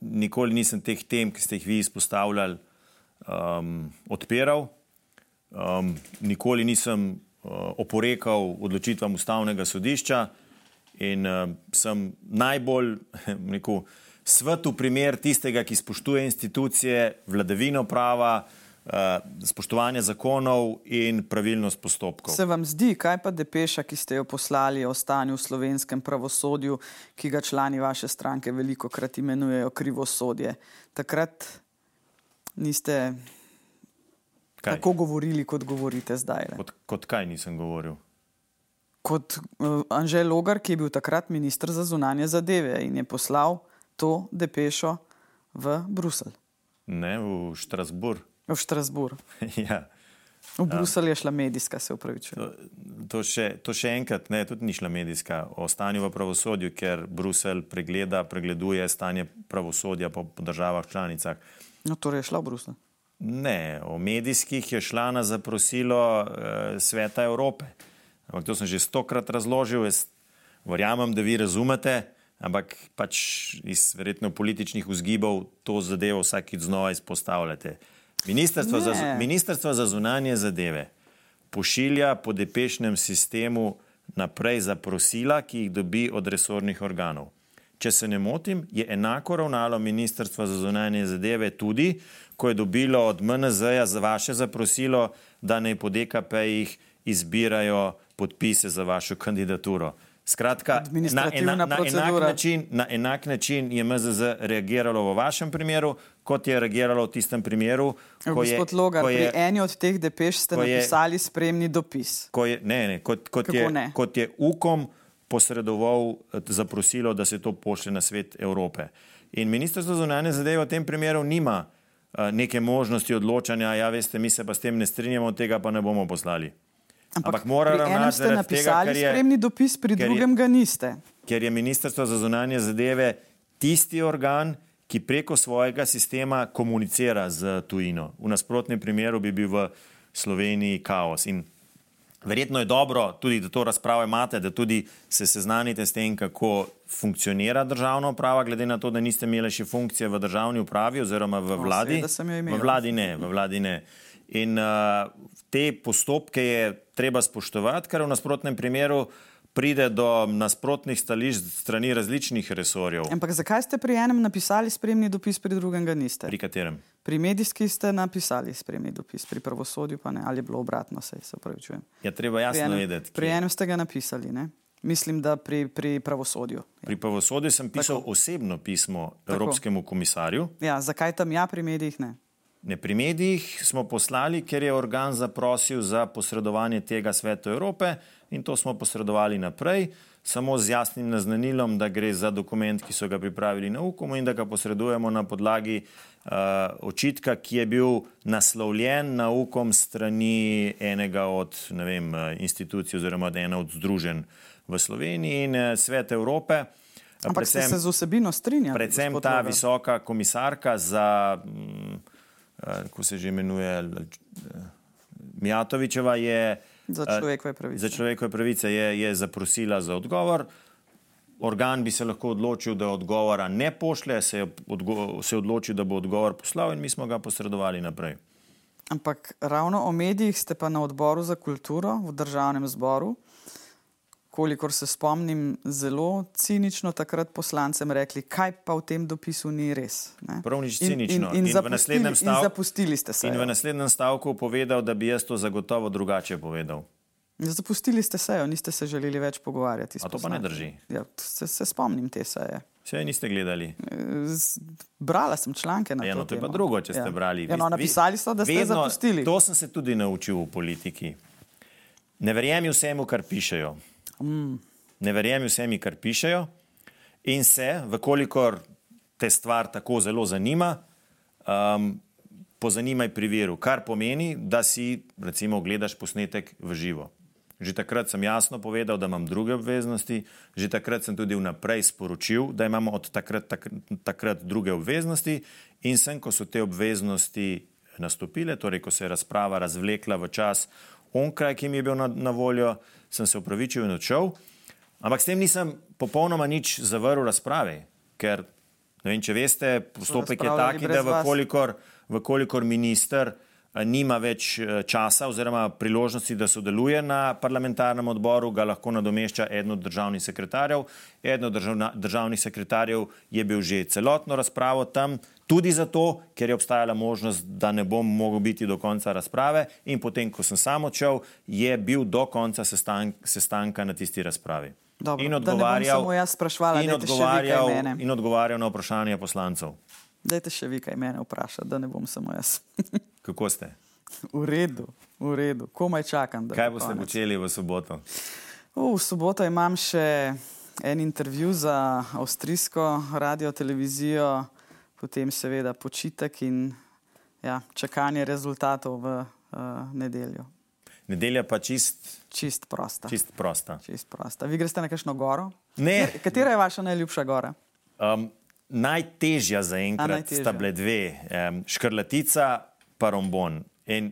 Nikoli nisem teh tem, ki ste jih vi izpostavljali, um, odpiral. Um, nikoli nisem uh, oporekal odločitvam ustavnega sodišča. In uh, sem najbolj rekel, svetu primer tistega, ki spoštuje institucije, vladavino prava, uh, spoštovanje zakonov in pravilnost postopkov. Se vam zdi, kaj pa depeša, ki ste jo poslali o stanju v slovenskem pravosodju, ki ga člani vaše stranke veliko krat imenujejo krivosodje? Takrat niste kaj? tako govorili, kot govorite zdaj. Kot, kot kaj nisem govoril? kot uh, Anžel Logar, ki je bil takrat ministr za zunanje zadeve in je poslal to depešo v Bruselj. Ne, v Štrasburg. V Štrasburg. ja. V Bruselj je šla medijska, se upravičujem. To, to, to še enkrat, ne, tudi ni šla medijska o stanju v pravosodju, ker Bruselj pregleda, pregleduje stanje pravosodja po, po državah članicah. No, torej je šla v Bruselj. Ne, o medijskih je šla na zaprosilo eh, Sveta Evrope. Ampak to sem že stokrat razložil, jaz verjamem, da vi razumete, ampak pač iz verjetno političnih vzgibov to zadevo vsakič znova izpostavljate. Ministrstvo za, Ministrstvo za zunanje zadeve pošilja po depešnem sistemu naprej zaprosila, ki jih dobi od resornih organov. Če se ne motim, je enako ravnalo Ministrstvo za zunanje zadeve tudi, ko je dobilo od MNZ-ja za vaše zaprosilo, da naj po DKP-jih izbirajo podpise za vašo kandidaturo. Skratka, na, ena, na, enak način, na enak način je MZZ reagiralo v vašem primeru, kot je reagiralo v tistem primeru. Ko je, Logar, ko je, pri eni od teh depeš ste napisali je, spremni dopis. Ko je, ne, ne, kot, kot, je, ne? kot je UKOM posredoval eh, zaprosilo, da se to pošlje na svet Evrope. In ministrstvo za zunanje zadeve v tem primeru nima uh, neke možnosti odločanja, ja, veste, mi se pa s tem ne strinjamo, tega pa ne bomo poslali. Ampak, Ampak mora ravnati zaradi napisali tega, ker je spremni dopis, pri drugem je, ga niste. Ker je Ministrstvo za zunanje zadeve tisti organ, ki preko svojega sistema komunicira z tujino. V nasprotnem primeru bi bil v Sloveniji kaos. In verjetno je dobro, tudi da to razpravo imate, da tudi se seznanite s tem, kako funkcionira državna uprava, glede na to, da niste imeli še funkcije v državni upravi oziroma v vladi. seveda sem jo imela. V vladi ne, v vladi ne. In uh, te postopke je treba spoštovati, ker v nasprotnem primeru pride do nasprotnih stališč strani različnih resorjev. Ampak zakaj ste pri enem napisali spremni dopis, pri drugem ga niste? Pri katerem? Pri medijski ste napisali spremni dopis, pri pravosodju pa ne, ali je bilo obratno, se, se upravičujem. Ja, treba Pri jasno enem, vedeti. pri kje. enem ste ga napisali, ne? Mislim, da pri, pri pravosodju. Pri pravosodju sem pisal Tako. osebno pismo Tako. Evropskemu komisarju. Ja, zakaj tam ja, pri medijih ne? Ne, pri medijih smo poslali, ker je organ zaprosil za posredovanje tega svetu Evrope in to smo posredovali naprej, samo z jasnim naznanilom, da gre za dokument, ki so ga pripravili na UKOM in da ga posredujemo na podlagi uh, očitka, ki je bil naslovljen na UKOM strani enega od vem, eh, institucij oziroma ena od združenj v Sloveniji in uh, svet Evrope. eh, Ampak ste predvsem- se z vsebino strinjali. Predvsem ta visoka komisarka za, mm, eh, kako se že imenuje, eh, Mijatovičeva je Za eh, človekove pravice. za človekove pravice je, je zaprosila za odgovor. Organ bi se lahko odločil, da odgovora ne pošlje, se je, odgo se je odločil, da bo odgovor poslal in mi smo ga posredovali naprej. Ampak ravno o medijih ste pa na odboru za kulturo v državnem zboru, kolikor se spomnim, zelo cinično takrat poslancem rekli, kaj pa v tem dopisu ni res. Ne? Prav nič In- cinično. In, in, In v zapustili, naslednjem in zapustili ste se. In v naslednjem stavku povedal, da bi jaz to zagotovo drugače povedal. Zapustili ste sejo, niste se želeli več pogovarjati. A to pa ne drži. Ja, se, se spomnim te seje. Vse niste gledali. Z- Brala sem članke na Ja, to no, to je pa drugo, če ste ja. brali. Ja, no, napisali so, da ste vedno- zapustili. To sem se tudi naučil v politiki. Ne verjemi vsemu, kar pišejo. Mm. Ne verjemi vsemu, kar pišejo, in se, vkolikor te stvar tako zelo zanima, um, pozanimaj pri viru. Kar pomeni, da si, recimo, gledaš posnetek v živo. Že takrat sem jasno povedal, da imam druge obveznosti, že takrat sem tudi vnaprej sporočil, da imamo od takrat, tak, takrat druge obveznosti, in sem, ko so te obveznosti nastopile, torej ko se je razprava razvlekla v čas onkraj, ki mi je bil na, na voljo, sem se upravičil in odšel. Ampak s tem nisem popolnoma nič zavrl razprave, ker ne vem, če veste, postopek je taki, da vkolikor, vkolikor minister eh, nima več eh, časa oziroma priložnosti, da sodeluje na parlamentarnem odboru, ga lahko nadomešča eden od državnih sekretarjev. Eden od državna, državnih sekretarjev je bil že celotno razpravo tam, tudi zato, ker je obstajala možnost, da ne bom mogel biti do konca razprave in potem, ko sem sam odšel, je bil do konca sestank, sestanka na tisti razpravi. Dobro, in odgovarjal, jaz spraševala, in odgovarjal, in odgovarjal na vprašanja poslancev. Dajte še vi kaj mene vprašati, da ne bom samo jaz. Kako ste? v redu, v redu, komaj čakam. Kaj bo boste konec. počeli v soboto? V soboto imam še en intervju za avstrijsko radio televizijo, potem seveda počitek in ja, čakanje rezultatov v uh, nedeljo. Nedelja pa čist, Čist prosta. čist prosta. Čist prosta. Vi greste na kakšno goro? Ne. Katera- je vaša najljubša gora? Um, najtežja za enkrat sta bile dve, um, škrlatica pa rombon. In,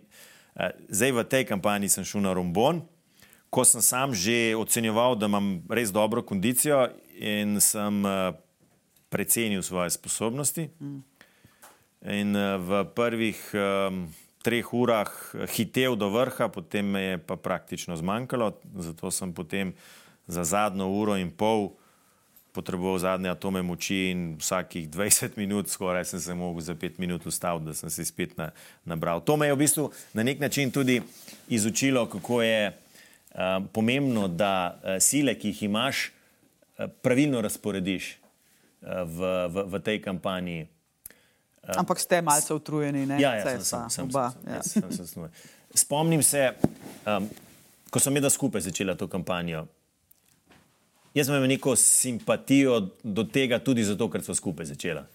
uh, zdaj v tej kampanji sem šel na rombon, ko sem sam že ocenjeval, da imam res dobro kondicijo in sem uh, precenil svoje sposobnosti. In uh, v prvih um, treh urah hitev do vrha, potem me je pa praktično zmanjkalo, zato sem potem za zadnjo uro in pol potreboval zadnje atome moči in vsakih 20 minut, skoraj sem se mogel za 5 minut ustaviti, da sem se spet na, nabral. To me je v bistvu na nek način tudi izučilo, kako je uh, pomembno, da uh, sile, ki jih imaš, uh, pravilno razporediš v, v, v tej kampanji. Ampak ste malce utrujeni, ne? Ja, ja, Saj sem, sem, oba, sem, ja. sem, sem, sem, Spomnim se, um, ko sem jedla skupaj začela to kampanjo. Jaz imel neko simpatijo do tega, tudi zato, ker smo skupaj začela.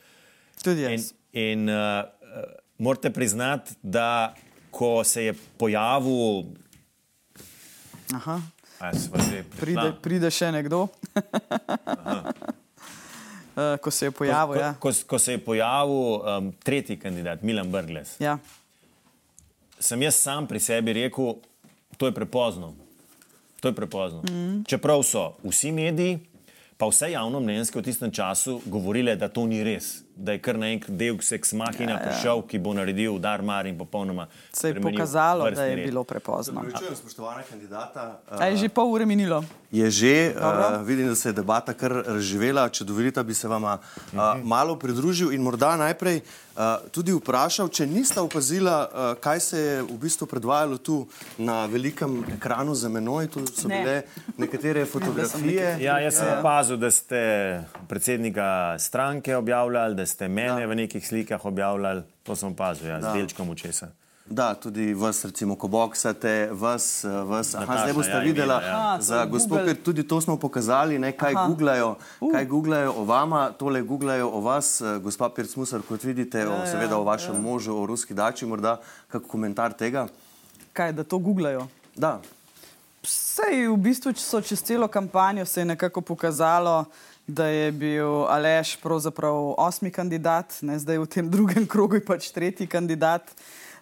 Tudi In, jaz. in uh, uh, morate priznati, da ko se je pojavil, Aha. Pride, pride še nekdo. Eh, Ko se je pojavil, ko, ja. ko, ko se je pojavil um, tretji kandidat, Milan Brgles. ja. sem jaz sam pri sebi rekel, to je prepozno. To je prepozno. Mm. Čeprav so vsi mediji, pa vse javno mnenjske v tistem času govorile, da to ni res, da je kar naenkrat del seks mahina ja, ja. prišel, ki bo naredil udar mar in popolnoma. Se je pokazalo, da je red. bilo prepozno. Pravičujem, spoštovana kandidata. A je že pol ure minilo? Je že, uh, vidim, da se je debata kar razživela. Če dovolite, bi se vam uh, malo pridružil in morda najprej uh, tudi vprašal, če niste opazila, uh, kaj se je v bistvu predvajalo tu na velikem ekranu za menoj. Tu so ne. bile nekatere fotografije. Ja, jaz sem opazil, da ste predsednika stranke objavljali, da ste mene da. v nekih slikah objavljali. To sem opazil, ja, z delčkom očesa. Da, tudi vas, recimo, ko boksate, vas, vas. Aha, zdaj boste ja, videli, ja. za gospod, ker tudi to smo pokazali, ne, kaj, googlajo, uh. kaj googlajo o vama, tole googlajo o vas, gospa Pircmusar, kot vidite, ja, o, seveda ja, o vašem ja. možu, o ruski dači, morda kak komentar tega. Kaj, da to googlajo? Da. Sej v bistvu so čez celo kampanjo se je nekako pokazalo, da je bil Aleš pravzaprav osmi kandidat, ne, zdaj v tem drugem krogu je pač tretji kandidat.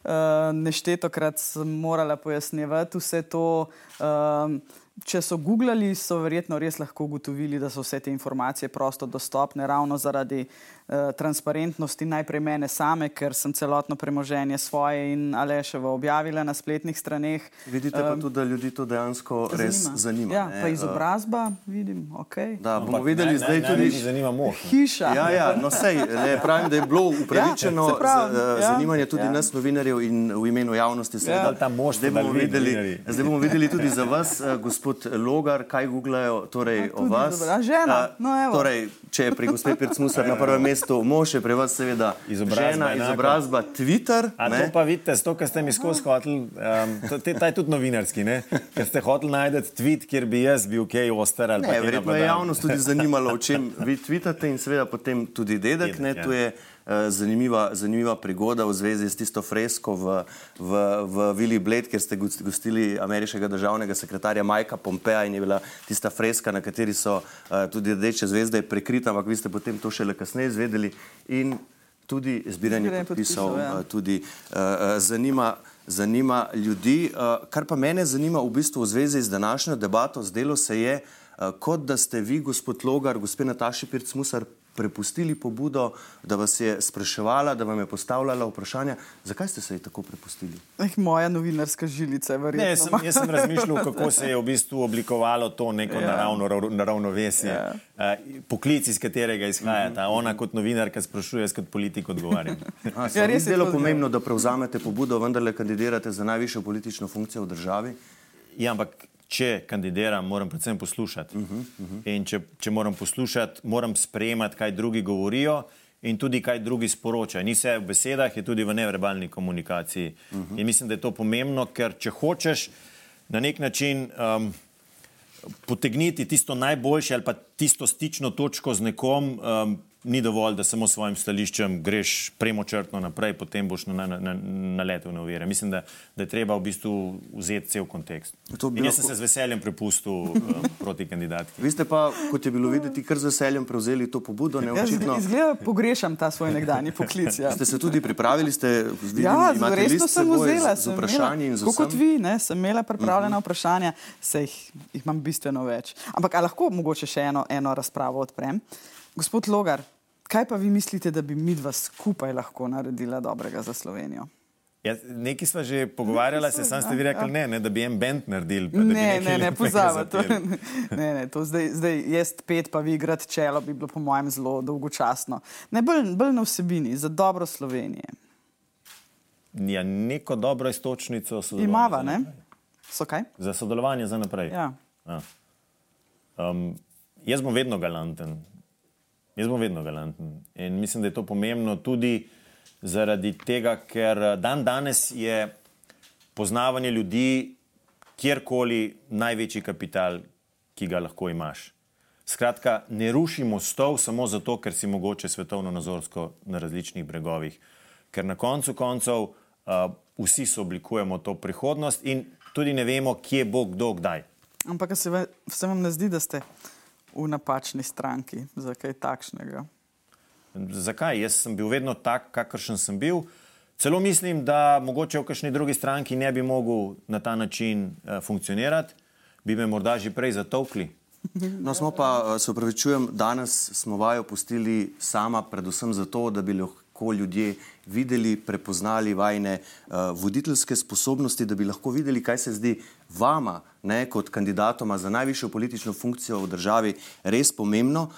Uh, Neštetokrat sem morala pojasnjevati vse to. Uh, če so googlali, so verjetno res lahko ugotovili, da so vse te informacije prosto dostopne, ravno zaradi uh, transparentnosti najprej mene same, ker sem celotno premoženje svoje in Aleševo objavila na spletnih straneh. Vidite pa um, tudi, da ljudi to dejansko zanima. res zanima. Ja, pa izobrazba, vidim, ok. Da, bomo videli ne, zdaj ne, tudi. Ne, zanima mož. Hiša. Ja, ja, no sej, ne, pravim, da je bilo upravičeno ja, pravi, z, ja, zanimanje tudi ja. nas novinarjev in v imenu javnosti. Ja. Zdaj, bomo videli, zdaj bomo videli tudi za vas, gospod Logar, kaj googlajo torej, o vas. Dobra, žena. Uh, no, torej, če je pri gospod Pircmusar na prvem mestu, mestu, mož je pri vas seveda izobrazba, izobrazba Twitter. Ampak to pa vidite, to, kar ste mi skozi hoteli, um, ta je tudi novinarski, ne? ker ste hoteli najti tweet, kjer bi jaz bil kaj oster ali ne. Verjetno je javnost tudi zanimalo, o čem vi tweetate in seveda potem tudi dedek. dedek ja. Eh, zanimiva, zanimiva prigoda v zvezi s tisto fresko v, v, v Vili Bled, kjer ste gostili ameriškega državnega sekretarja Majka Pompeja in je bila tista freska, na kateri so uh, tudi rdeče zvezde prekrita, ampak vi ste potem to šele kasneje izvedeli in tudi zbiranje podpisov ja. uh, tudi zanima. Zanima ljudi. Kar pa mene zanima v bistvu v zvezi z današnjo debato, zdelo se je, kot da ste vi, gospod Logar, gospod Nataši Pirc-Musar, prepustili pobudo, da vas je spraševala, da vam je postavljala vprašanja. Zakaj ste se ji tako prepustili? Eh, moja novinarska žilica je verjetno. Ne, sem, jaz sem razmišljal, kako se je v bistvu oblikovalo to neko ja. naravno naravnovesje, ja. uh, poklic, iz katerega izhaja ta. Ona kot novinarka sprašuje, jaz kot politik odgovarjam. Ja, res je zelo pomembno, da prevzamete pobudo, vendarle kandidirate za najvišjo politično funkcijo v državi. Ja, ampak če kandidiram, moram predvsem poslušati. Uh -huh, uh -huh. In če, če moram poslušati, moram sprejemati, kaj drugi govorijo in tudi kaj drugi sporočajo. Ni vse v besedah, je tudi v neverbalni komunikaciji. Uh -huh. In mislim, da je to pomembno, ker če hočeš na nek način. Um, Potegniti tisto najboljše ali pa tisto stično točko z nekom, um, ni dovolj, da samo s svojim stališčem greš premočrtno naprej, potem boš naletel na, na, na, na uvire. Mislim, da, da je treba v bistvu vzeti cel kontekst. In jaz sem se z veseljem prepustil uh, proti kandidatki. Vi ste pa, kot je bilo videti, kar z veseljem prevzeli to pobudo. Očitno... Izgleda, pogrešam ta svoj nekdanji poklic. Ja. ste se tudi pripravili? Ste, vidim, ja, resno sem vzela. Z, z vprašanji in z vsem. Kot vi, ne, sem imela pripravljena uh mhm. -huh. vprašanja, se jih, jih imam bistveno več. Ampak lahko mogoče še eno, eno razpravo odprem. Gospod Logar, kaj pa vi mislite, da bi mi dva skupaj lahko naredila dobrega za Slovenijo? Ja, Nekaj smo že pogovarjali, se sam ste vi rekli, ja. ne, ne, da bi en bend naredili. Ne, ne, ne, pozabite. Ne, ne, to zdaj, zdaj jaz pet, pa vi igrati čelo, bi bilo po mojem zelo dolgočasno. Ne, bolj, bolj na vsebini, za dobro Slovenije. Ja, neko dobro istočnico so. Imava, ne? So kaj? Za sodelovanje za naprej. Ja. Ja. Um, jaz bom vedno galanten. Jaz bom vedno galanten. In mislim, da je to pomembno tudi zaradi tega, ker eh, dan danes je poznavanje ljudi kjerkoli največji kapital, ki ga lahko imaš. Skratka, ne rušimo stov samo zato, ker si mogoče svetovno nazorsko na različnih bregovih. Ker na koncu koncev uh, vsi se oblikujemo to prihodnost in tudi ne vemo, kje bo kdo kdaj. Ampak se vam ne zdi, da ste v napačni stranki za kaj takšnega. Zakaj? Jaz sem bil vedno tak, kakršen sem bil. Celo mislim, da mogoče v kakšni drugi stranki ne bi mogel na ta način uh, funkcionirati. bi me morda že prej zatovkli. No, smo pa, se upravičujem, danes smo vajo pustili sama, predvsem zato, da bi lahko ljudje videli, prepoznali vajne uh, voditeljske sposobnosti, da bi lahko videli, kaj se zdi vama, ne, kot kandidatoma za najvišjo politično funkcijo v državi, res pomembno.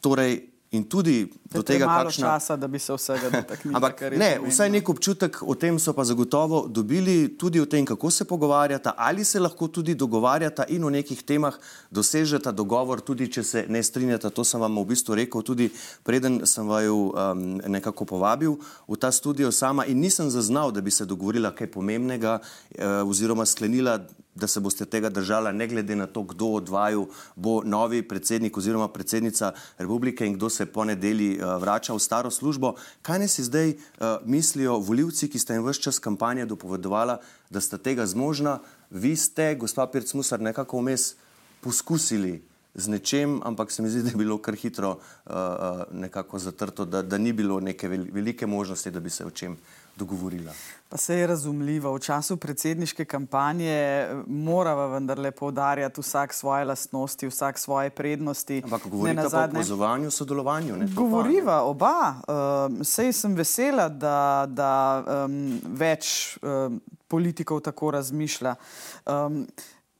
Torej, In tudi do tega, kakšna... časa, da bi se vsega dotaknili. Ampak ne, vsaj nek občutek o tem so pa zagotovo dobili, tudi o tem, kako se pogovarjata, ali se lahko tudi dogovarjata in o nekih temah dosežeta dogovor, tudi če se ne strinjata. To sem vam v bistvu rekel, tudi preden sem vaju um, nekako povabil v ta studio sama in nisem zaznal, da bi se dogovorila kaj pomembnega uh, oziroma sklenila da se boste tega držala, ne glede na to, kdo od vaju bo novi predsednik oziroma predsednica republike in kdo se po nedeli uh, vrača v staro službo. Kaj ne si zdaj uh, mislijo voljivci, ki ste jim vse čas kampanje dopovedovala, da ste tega zmožna? Vi ste, gospa Pirc Musar, nekako vmes poskusili z nečem, ampak se mi zdi, da je bilo kar hitro uh, nekako zatrto, da, da ni bilo neke velike možnosti, da bi se o čem dogovorila. Pa se je razumljivo. V času predsedniške kampanje eh, moramo vendarle poudarjati vsak svoje lastnosti, vsak svoje prednosti. Ampak govorite zadnje... o pozovanju, sodelovanju. Ne, Govoriva pa, oba. Uh, sej sem vesela, da, da um, več um, politikov tako razmišlja. Um,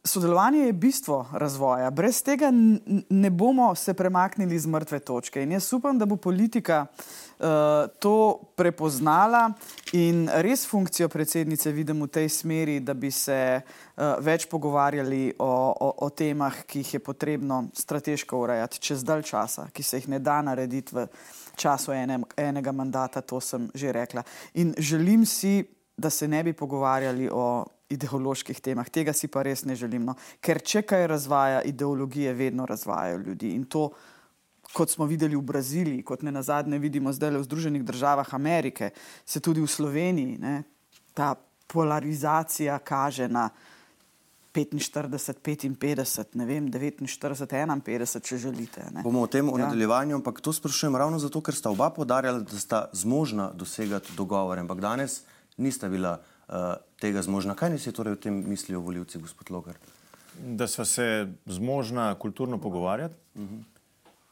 Sodelovanje je bistvo razvoja. Brez tega ne bomo se premaknili z mrtve točke. In jaz upam, da bo politika uh, to prepoznala in res funkcijo predsednice vidim v tej smeri, da bi se uh, več pogovarjali o, o, o temah, ki jih je potrebno strateško urejati čez dalj časa, ki se jih ne da narediti v času ene, enega mandata, to sem že rekla. In želim si, da se ne bi pogovarjali o ideoloških temah. Tega si pa res ne želim. No. Ker če kaj razvaja, ideologije vedno razvajajo ljudi. In to, kot smo videli v Braziliji, kot ne na zadnje vidimo zdaj v Združenih državah Amerike, se tudi v Sloveniji ne, ta polarizacija kaže na 45, 55, ne vem, 49, 51, če želite. Ne. Bomo o tem v ja. nadaljevanju, ampak to sprašujem ravno zato, ker sta oba podarjala, da sta zmožna dosegati dogovore, ampak danes nista bila uh, tega zmožna. Kaj si torej o tem mislijo voljivci, gospod Logar? Da smo se zmožna kulturno pogovarjati uh -huh.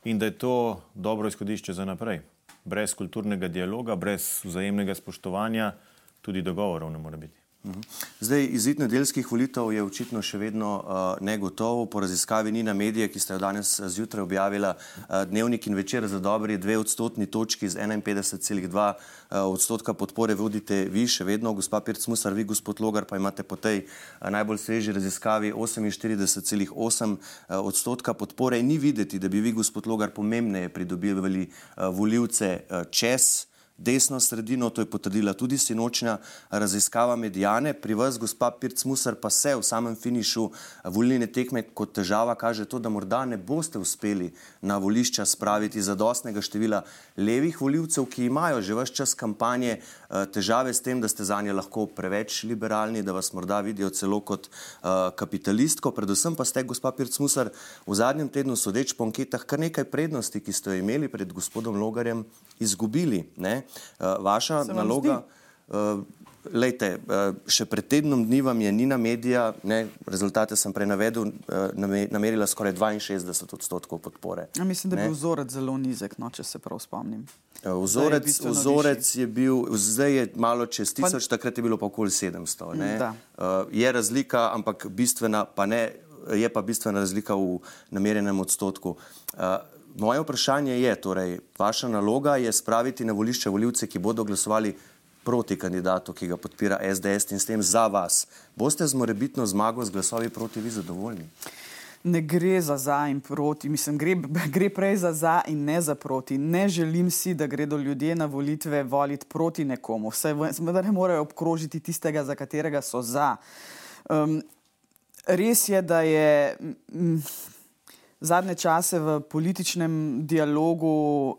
in da je to dobro izhodišče za naprej. Brez kulturnega dialoga, brez vzajemnega spoštovanja, tudi dogovorov ne more biti. Mhm. Zdaj, izid nedeljskih volitev je očitno še vedno uh, negotov. Po raziskavi Nina Medije, ki ste jo danes uh, zjutraj objavila, uh, dnevnik in večer za dobri dve odstotni točki z 51,2 uh, odstotka podpore vodite vi, še vedno, gospa Pirc Musar, vi, gospod Logar, pa imate po tej uh, najbolj sveži raziskavi 48,8 uh, odstotka podpore. Ni videti, da bi vi, gospod Logar, pomembneje pridobivali uh, voljivce uh, čez desno sredino, to je potrdila tudi sinočnja raziskava medijane. Pri vas, gospa Pirc Musar, pa se v samem finišu volilne tekme kot težava kaže to, da morda ne boste uspeli na volišča spraviti zadostnega števila levih voljivcev, ki imajo že vse čas kampanje eh, težave s tem, da ste za nje lahko preveč liberalni, da vas morda vidijo celo kot uh, kapitalistko. Predvsem pa ste, gospa Pirc Musar, v zadnjem tednu sodeč po anketah kar nekaj prednosti, ki ste jo imeli pred gospodom Logarjem, izgubili. Ne? Uh, vaša naloga. Uh, lejte, uh, še pred tednom dni vam je Nina Medija, ne, rezultate sem prej navedel, namerila skoraj 62 odstotkov podpore. Ja, mislim, da je bil vzorec zelo nizek, no, če se prav spomnim. Vzorec, je vzorec je bil, zdaj je malo čez tisoč, pa, takrat je bilo pa okoli 700. Uh, je razlika, ampak bistvena pa ne, je pa bistvena razlika v namerjenem odstotku. Moje vprašanje je, torej, vaša naloga je spraviti na volišče voljivce, ki bodo glasovali proti kandidatu, ki ga podpira SDS in s tem za vas. Boste z morebitno zmago z glasovi proti vi zadovoljni? Ne gre za za in proti, mislim, gre, gre prej za za in ne za proti. Ne želim si, da gredo ljudje na volitve voliti proti nekomu. Vse, da ne morejo obkrožiti tistega, za katerega so za. Um, res je, da je. Zadnje čase v političnem dialogu,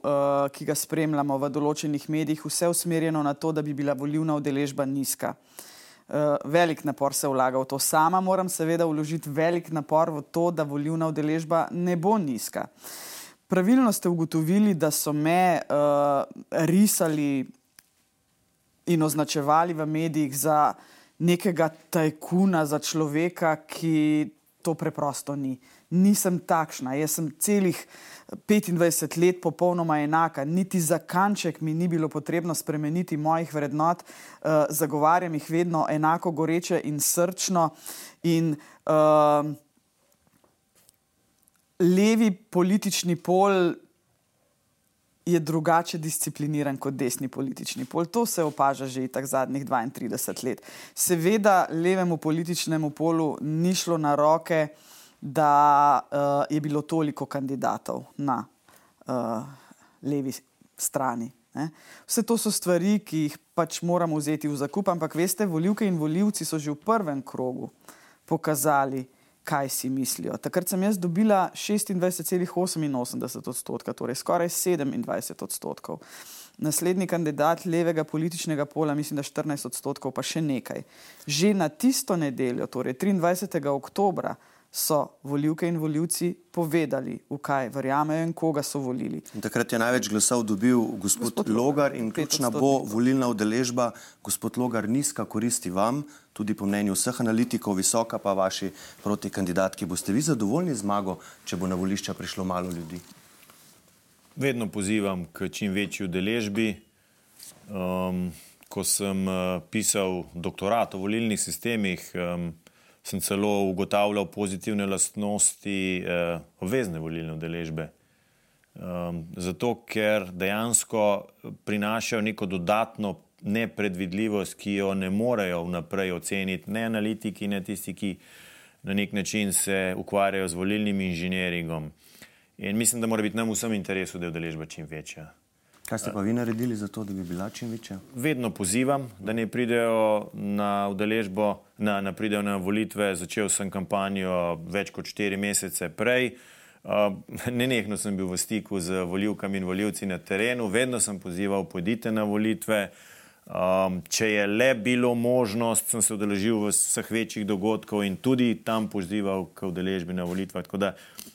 uh, ki ga spremljamo v določenih medijih, vse usmerjeno na to, da bi bila volivna udeležba nizka. Uh, velik napor se vlaga v to. Sama moram seveda vložiti velik napor v to, da volivna udeležba ne bo nizka. Pravilno ste ugotovili, da so me uh, risali in označevali v medijih za nekega tajkuna, za človeka, ki to preprosto ni. Nisem takšna, jaz sem celih 25 let popolnoma enaka, niti za kanček mi ni bilo potrebno spremeniti mojih vrednot, uh, zagovarjam jih vedno enako goreče in srčno. In, uh, levi politični pol je drugače discipliniran kot desni politični pol. To se opaža že tako zadnjih 32 let. Seveda, levemu političnemu polu ni šlo na roke, da uh, je bilo toliko kandidatov na uh, levi strani. Ne? Vse to so stvari, ki jih pač moramo vzeti v zakup, ampak veste, voljivke in voljivci so že v prvem krogu pokazali, kaj si mislijo. Takrat sem jaz dobila 26,88 odstotka, torej skoraj 27 odstotkov. Naslednji kandidat levega političnega pola, mislim, da 14 odstotkov, pa še nekaj. Že na tisto nedeljo, torej 23. oktobra, so voljivke in voljivci povedali, v kaj verjamejo in koga so volili. In takrat je največ glasov dobil gospod, gospod Logar in ključna bo volilna udeležba. Gospod Logar, nizka koristi vam, tudi po mnenju vseh analitikov, visoka pa vaši proti kandidatki. Boste vi zadovoljni zmago, če bo na volišča prišlo malo ljudi? Vedno pozivam k čim večji udeležbi. Um, ko sem uh, pisal doktorat o volilnih sistemih, um, sem celo ugotavljal pozitivne lastnosti eh, obvezne volilne udeležbe. Um, zato, ker dejansko prinašajo neko dodatno nepredvidljivost, ki jo ne morejo vnaprej oceniti, ne analitiki, ne tisti, ki na nek način se ukvarjajo z volilnim inženjeringom. In mislim, da mora biti nam vsem interesu, da je udeležba čim večja. Kaj ste pa vi naredili za to, da bi bila čim večja? Vedno pozivam, da ne pridejo na udeležbo, na, na pridejo na volitve. Začel sem kampanjo več kot štiri mesece prej. Uh, nenehno sem bil v stiku z voljivkami in voljivci na terenu, vedno sem pozival, pojdite na volitve. Um, če je le bilo možnost, sem se udeležil vseh večjih dogodkov in tudi tam pozival k udeležbi na volitvah. Tako da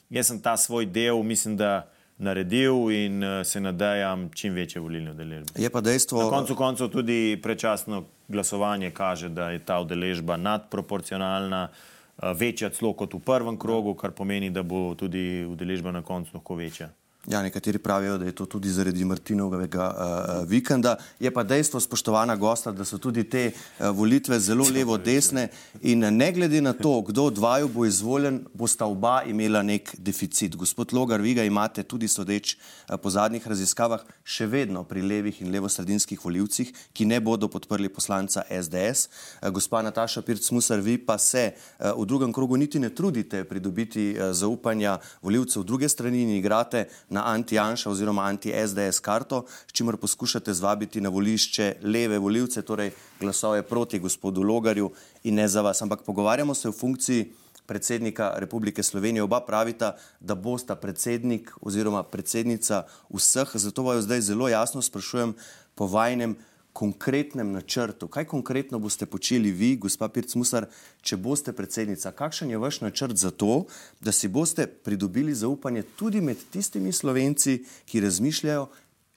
jaz sem ta svoj del, mislim, da naredil in uh, se nadejam čim večje volilne udeležbe. Je pa dejstvo. Na koncu koncev tudi prečasno glasovanje kaže, da je ta udeležba nadproporcionalna, uh, večja celo kot v prvem krogu, kar pomeni, da bo tudi udeležba na koncu lahko večja. Ja, nekateri pravijo, da je to tudi zaradi Martinovega uh, vikenda. Je pa dejstvo, spoštovana gosta, da so tudi te uh, volitve zelo levo-desne in ne glede na to, kdo od dvaju bo izvoljen, bosta oba imela nek deficit. Gospod Logar, vi ga imate tudi sodeč uh, po zadnjih raziskavah še vedno pri levih in levo-sredinskih voljivcih, ki ne bodo podprli poslanca SDS. Uh, gospa Nataša Pirc-Musar, vi pa se uh, v drugem krogu niti ne trudite pridobiti uh, zaupanja voljivcev druge strani in igrate na anti-Janša oziroma anti-SDS karto, s čimer poskušate zvabiti na volišče leve voljivce, torej glasove proti gospodu Logarju in ne za vas. Ampak pogovarjamo se o funkciji predsednika Republike Slovenije. Oba pravita, da bosta predsednik oziroma predsednica vseh, zato vaju zdaj zelo jasno sprašujem po vajnem konkretnem načrtu. Kaj konkretno boste počeli vi, gospa Pirc-Musar, če boste predsednica? Kakšen je vaš načrt za to, da si boste pridobili zaupanje tudi med tistimi slovenci, ki razmišljajo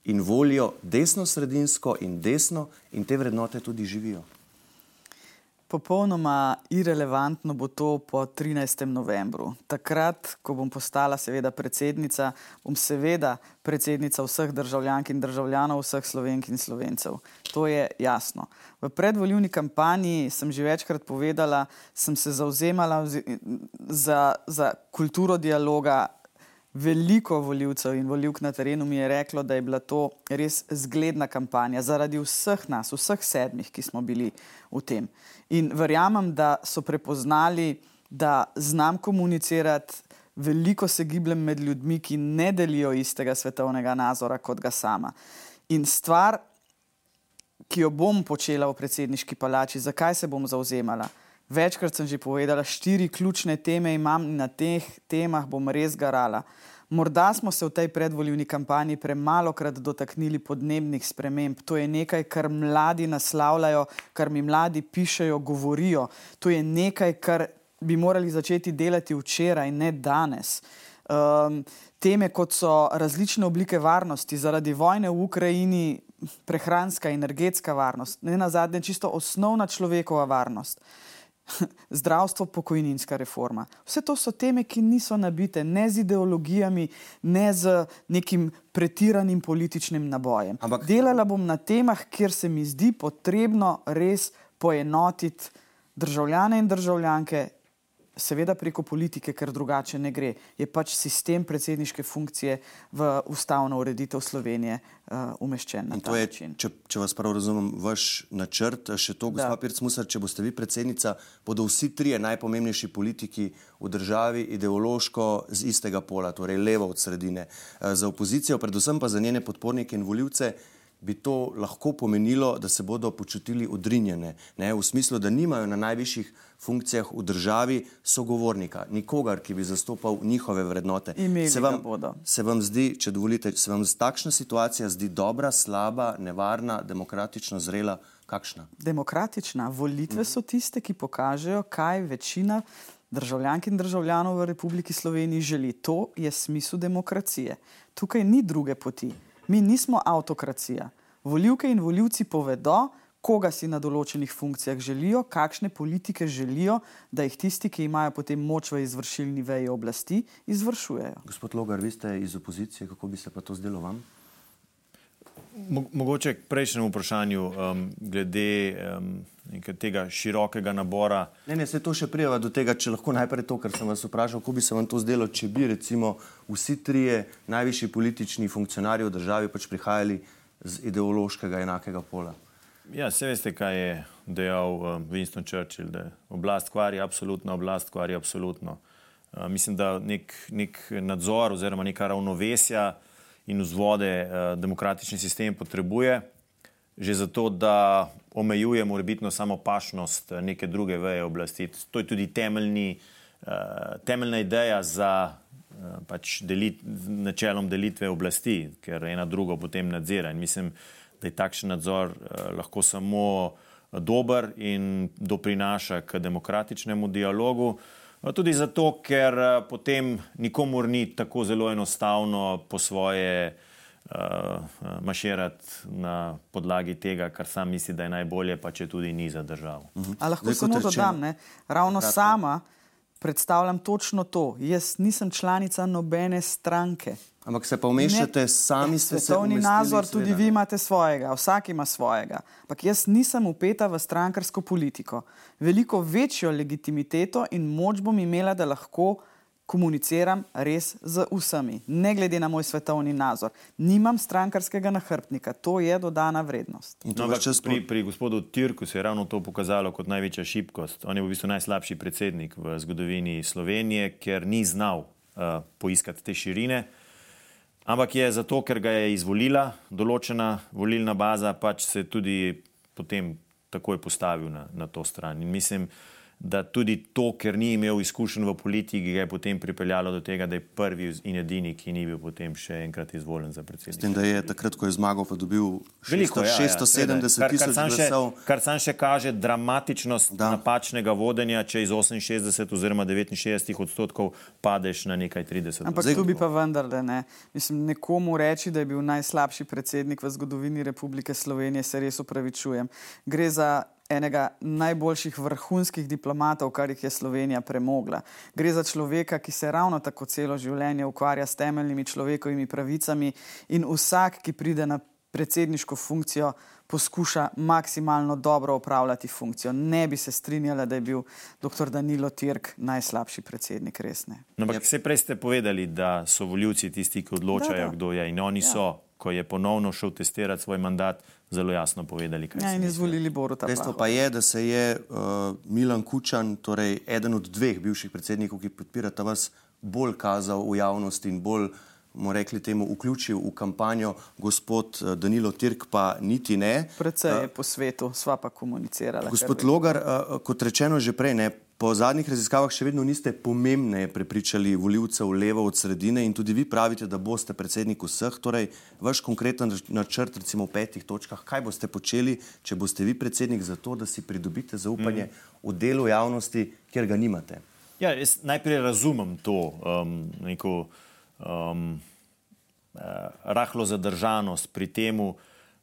in volijo desno-sredinsko in desno in te vrednote tudi živijo? Popolnoma irrelevantno bo to po 13. novembru. Takrat, ko bom postala seveda predsednica, bom seveda predsednica vseh državljank in državljanov, vseh slovenk in slovencev. To je jasno. V predvoljivni kampanji sem že večkrat povedala, sem se zauzemala za, za kulturo dialoga. Veliko voljivcev in voljivk na terenu mi je reklo, da je bila to res zgledna kampanja zaradi vseh nas, vseh sedmih, ki smo bili v tem. In verjamem, da so prepoznali, da znam komunicirati, veliko se gibljem med ljudmi, ki ne delijo istega svetovnega nazora kot ga sama. In stvar, ki jo bom počela v predsedniški palači, zakaj se bom zauzemala? Večkrat sem že povedala, štiri ključne teme imam in na teh temah bom res garala. Morda smo se v tej predvoljivni kampanji premalo krat dotaknili podnebnih sprememb. To je nekaj, kar mladi naslavljajo, kar mi mladi pišejo, govorijo. To je nekaj, kar bi morali začeti delati včeraj, ne danes. Um, teme, kot so različne oblike varnosti zaradi vojne v Ukrajini, prehranska, energetska varnost, ne na zadnje, čisto osnovna človekova varnost. zdravstvo, pokojninska reforma. Vse to so teme, ki niso nabite ne z ideologijami, ne z nekim pretiranim političnim nabojem. Ampak... Delala bom na temah, kjer se mi zdi potrebno res poenotiti državljane in državljanke seveda preko politike, ker drugače ne gre. Je pač sistem predsedniške funkcije v ustavno ureditev Slovenije uh, umeščen. Na to je, če, če vas prav razumem, vaš načrt, še to, gospod Pirc-Musar, če boste vi predsednica, bodo vsi trije najpomembnejši politiki v državi ideološko z istega pola, torej levo od sredine. Uh, za opozicijo, predvsem pa za njene podpornike in voljivce bi to lahko pomenilo, da se bodo počutili odrinjene, ne, v smislu, da nimajo na najvišjih funkcijah v državi sogovornika, nikogar, ki bi zastopal njihove vrednote. Se vam, se vam zdi, če dovolite, se vam takšna situacija zdi dobra, slaba, nevarna, demokratično zrela? Kakšna? Demokratična. Volitve so tiste, ki pokažejo, kaj večina državljank in državljanov v Republiki Sloveniji želi. To je smisel demokracije. Tukaj ni druge poti. Mi nismo avtokracija. Voljivke in voljivci povedo, koga si na določenih funkcijah želijo, kakšne politike želijo, da jih tisti, ki imajo potem moč v izvršilni veji oblasti, izvršujejo. Gospod Logar, vi ste iz opozicije, kako bi se pa to zdelo vam? Mogoče k prejšnjemu vprašanju, um, glede um, tega širokega nabora. Ne, ne, se to še prijava do tega, če lahko najprej to, kar sem vas vprašal, kako bi se vam to zdelo, če bi recimo vsi trije najvišji politični funkcionarji v državi pač prihajali z ideološkega enakega pola. Ja, se veste, kaj je dejal um, Winston Churchill, da oblast kvari absolutno, oblast kvari absolutno. Uh, mislim, da nek, nek nadzor oziroma neka ravnovesja in vzvode uh, demokratični sistem potrebuje, že zato, da omejuje morebitno samo pašnost uh, neke druge veje oblasti. To je tudi temeljni, uh, temeljna ideja za pač delit, načelom delitve oblasti, ker ena drugo potem nadzira. In mislim, da je takšen nadzor lahko samo dober in doprinaša k demokratičnemu dialogu. No, tudi zato, ker eh, potem nikomor ni tako zelo enostavno po svoje uh, maširati na podlagi tega, kar sam misli, da je najbolje, pa če tudi ni za državo. Uh -huh. Lahko samo dodam, ne? ravno Kratko. sama predstavljam točno to. Jaz nisem članica nobene stranke. Ampak se pa umeščate sami s svetovni nazor, tudi vi imate svojega, vsak ima svojega. Ampak jaz nisem upeta v strankarsko politiko. Veliko večjo legitimiteto in moč bom imela, da lahko komuniciram res z vsemi, ne glede na moj svetovni nazor. Nimam strankarskega nahrbtnika, to je dodana vrednost. No, pri, pri gospodu Tirku se je ravno to pokazalo kot največja šibkost. On je v bistvu najslabši predsednik v zgodovini Slovenije, ker ni znal uh, poiskati te širine. Ampak je zato, ker ga je izvolila določena volilna baza, pač se tudi potem takoj postavil na, na to stran. In mislim, da da tudi to, ker ni imel izkušenj v politiki, ga je potem pripeljalo do tega, da je prvi in edini, ki ni bil potem še enkrat izvoljen za predsednika. S tem, da je takrat, ko je zmagal, pa dobil Veliko, 670 ja, ja, tisoč glasov. Kar sam še kaže dramatičnost da. napačnega vodenja, če iz 68 oziroma 69 odstotkov padeš na nekaj 30. Ampak Zdaj, tu bi pa vendarle ne. Mislim, nekomu reči, da je bil najslabši predsednik v zgodovini Republike Slovenije, se res upravičujem. Gre za enega najboljših vrhunskih diplomatov, kar jih je Slovenija premogla. Gre za človeka, ki se ravno tako celo življenje ukvarja s temeljnimi človekovimi pravicami in vsak, ki pride na predsedniško funkcijo, poskuša maksimalno dobro upravljati funkcijo. Ne bi se strinjala, da je bil dr. Danilo Tirk najslabši predsednik, res ne. No, ampak vse prej ste povedali, da so voljivci tisti, ki odločajo, da, da. kdo je in oni ja. so, ko je ponovno šel testirati svoj mandat, zelo jasno povedali, kaj ja, se je. Izvolili Boruta. Dejstvo pa je, da se je uh, Milan Kučan, torej eden od dveh bivših predsednikov, ki podpirata vas, bolj kazal v javnosti in bolj, bomo rekli, temu vključil v kampanjo, gospod uh, Danilo Tirk pa niti ne. Predvsej uh, je po svetu, sva pa komunicirala. Gospod Logar, uh, kot rečeno že prej, ne, Po zadnjih raziskavah še vedno niste pomembneje prepričali voljivcev levo od sredine in tudi vi pravite, da boste predsednik vseh. Torej, vaš konkreten načrt, recimo v petih točkah, kaj boste počeli, če boste vi predsednik za to, da si pridobite zaupanje mm. v delu javnosti, kjer ga nimate? Ja, jaz najprej razumem to um, neko um, uh, rahlo zadržanost pri tem,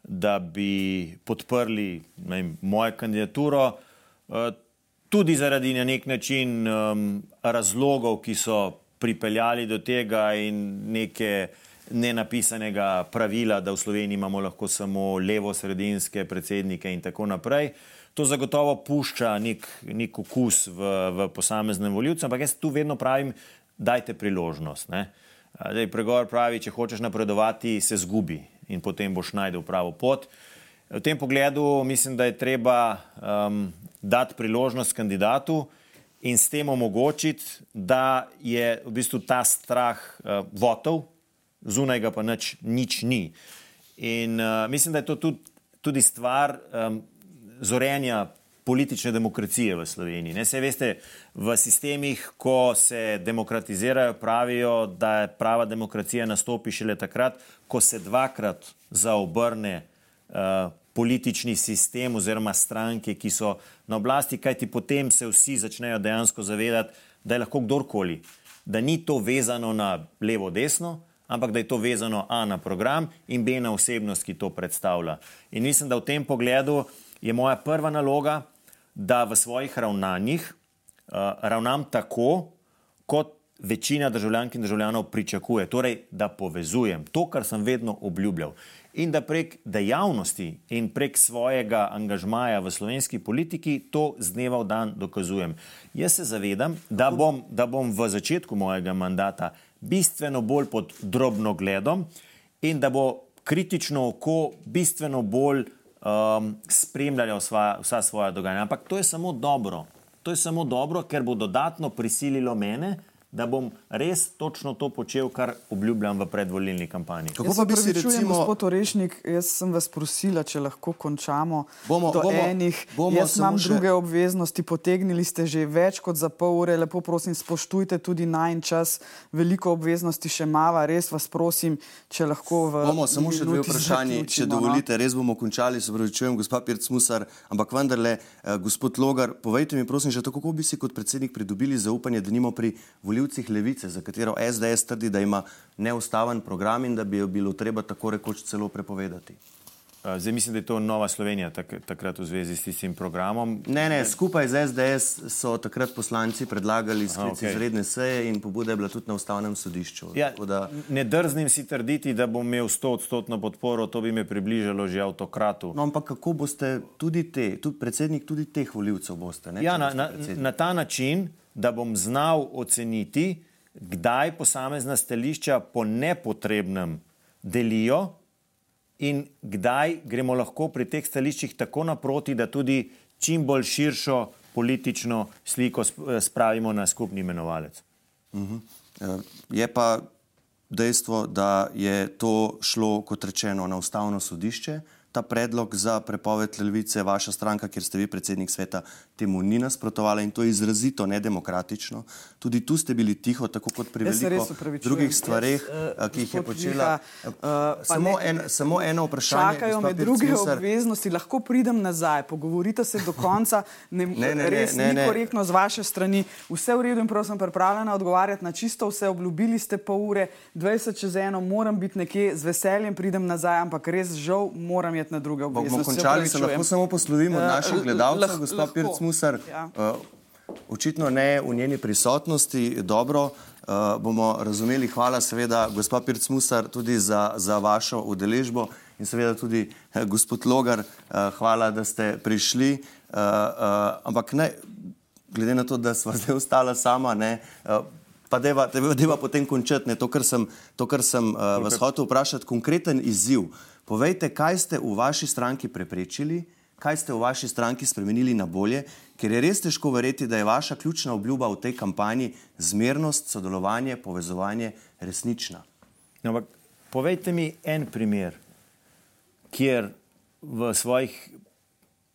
da bi podprli vem, mojo kandidaturo. Uh, tudi zaradi na nek način um, razlogov, ki so pripeljali do tega in neke nenapisanega pravila, da v Sloveniji imamo lahko samo levo-sredinske predsednike in tako naprej. To zagotovo pušča nek, nek okus v, v posameznem voljivcu, ampak jaz tu vedno pravim, dajte priložnost. Dej, pregor pravi, če hočeš napredovati, se zgubi in potem boš najdel pravo pot. V tem pogledu mislim, da je treba um, dati priložnost kandidatu in s tem omogočiti, da je v bistvu ta strah uh, votov, zunaj ga pa nič, nič ni. In uh, mislim, da je to tudi, tudi stvar um, zorenja politične demokracije v Sloveniji. Ne, se veste, v sistemih, ko se demokratizirajo, pravijo, da je prava demokracija nastopi šele takrat, ko se dvakrat zaobrne uh, politični sistem oziroma stranke, ki so na oblasti, kajti potem se vsi začnejo dejansko zavedati, da je lahko kdorkoli, da ni to vezano na levo-desno, ampak da je to vezano A na program in B na osebnost, ki to predstavlja. In mislim, da v tem pogledu je moja prva naloga, da v svojih ravnanjih uh, ravnam tako, kot večina državljank in državljanov pričakuje. Torej, da povezujem to, kar sem vedno obljubljal. In da prek dejavnosti in prek svojega angažmaja v slovenski politiki to z dneva v dan dokazujem. Jaz se zavedam, da bom, da bom v začetku mojega mandata bistveno bolj pod drobno gledom in da bo kritično oko bistveno bolj um, spremljalo vsa, vsa svoja dogajanja. Ampak to je samo dobro. To je samo dobro, ker bo dodatno prisililo mene, da bom res točno to počel, kar obljubljam v predvolilni kampanji. Kako pa bi si recimo, gospod Orešnik, jaz sem vas prosila, če lahko končamo bomo, do bomo, enih. Bomo jaz imam še... druge obveznosti, potegnili ste že več kot za pol ure, lepo prosim, spoštujte tudi najn čas, veliko obveznosti še mava, res vas prosim, če lahko v. Bomo samo še dve vprašanje, če no. dovolite, res bomo končali, se pravi, čujem, gospod Pirc Musar, ampak vendarle, eh, gospod Logar, povejte mi prosim, že tako, kako bi si kot predsednik pridobili zaupanje, da nimo pri volitvi voljivcih levice, za katero SDS trdi, da ima neustaven program in da bi jo bilo treba tako rekoč celo prepovedati. Zdaj mislim, da je to Nova Slovenija tak, takrat v zvezi s tistim programom. Ne, ne, skupaj z SDS so takrat poslanci predlagali sklic okay. izredne seje in pobuda je bila tudi na ustavnem sodišču. Ja, da... Ne drznim si trditi, da bom imel 100-odstotno podporo, to bi me približalo že avtokratu. No, ampak kako boste tudi te, tudi predsednik tudi teh voljivcev boste? Ne, ja, na, na, na ta način, da bom znal oceniti, kdaj posamezna stališča po nepotrebnem delijo in kdaj gremo lahko pri teh stališčih tako naproti, da tudi čim bolj širšo politično sliko spravimo na skupni imenovalec. Uh mhm. -huh. Je pa dejstvo, da je to šlo, kot rečeno, na ustavno sodišče ta predlog za prepoved levice, vaša stranka, kjer ste vi predsednik sveta, temu ni nasprotovala in to je izrazito nedemokratično. Tudi tu ste bili tiho, tako kot pri veliko drugih stvareh, uh, ki jih je počela. Uh, samo, en, samo eno vprašanje. Čakajo me druge Cmusar. obveznosti, lahko pridem nazaj, pogovorite se do konca. Ne, ne, ne, res ne, ne, ni korektno z vaše strani. Vse v redu in prav sem pripravljena odgovarjati na čisto vse. Obljubili ste pol ure, 20 čez eno, moram biti nekje, z veseljem pridem nazaj, ampak res žal moram imeti na druge obveznosti. Bomo končali, se lahko samo poslovimo od uh, naših gledalcev, gospod Pirc Musar. Ja. Uh, očitno ne v njeni prisotnosti, dobro uh, bomo razumeli. Hvala seveda, gospod Pirc Musar, tudi za, za vašo udeležbo in seveda tudi uh, gospod Logar, uh, hvala, da ste prišli. Uh, uh, ampak ne, glede na to, da sva zdaj ostala sama, ne, uh, pa deva, deva potem končati ne, to, kar sem, to, kar sem uh, vas hotel vprašati, konkreten izziv. Povejte, kaj ste v vaši stranki preprečili, kaj ste v vaši stranki spremenili na bolje, ker je res težko verjeti, da je vaša ključna obljuba v tej kampanji zmernost, sodelovanje, povezovanje resnična. No, ampak povejte mi en primer, kjer v svojih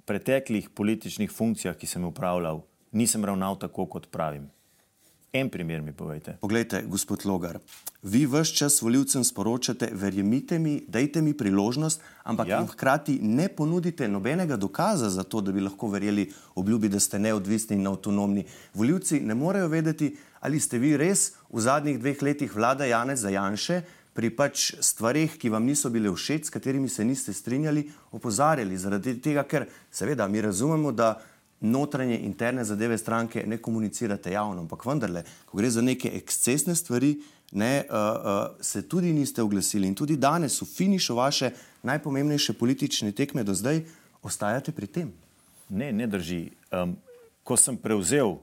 preteklih političnih funkcijah, ki sem jih upravljal, nisem ravnal tako, kot pravim. En primer mi povejte. Poglejte, gospod Logar, vi vse čas voljivcem sporočate, verjemite mi, dajte mi priložnost, ampak ja. hkrati ne ponudite nobenega dokaza za to, da bi lahko verjeli obljubi, da ste neodvisni in avtonomni. Voljivci ne morejo vedeti, ali ste vi res v zadnjih dveh letih vlada Janez Zajanše pri pač stvarih, ki vam niso bile všeč, s katerimi se niste strinjali, opozarjali. Zaradi tega, ker seveda mi razumemo, da notranje, interne zadeve stranke ne komunicirate javno, ampak vendarle, ko gre za neke ekscesne stvari, ne, uh, uh, se tudi niste oglasili in tudi danes, v finišu vaše najpomembnejše politične tekme do zdaj, ostajate pri tem. Ne, ne drži. Um, ko sem prevzel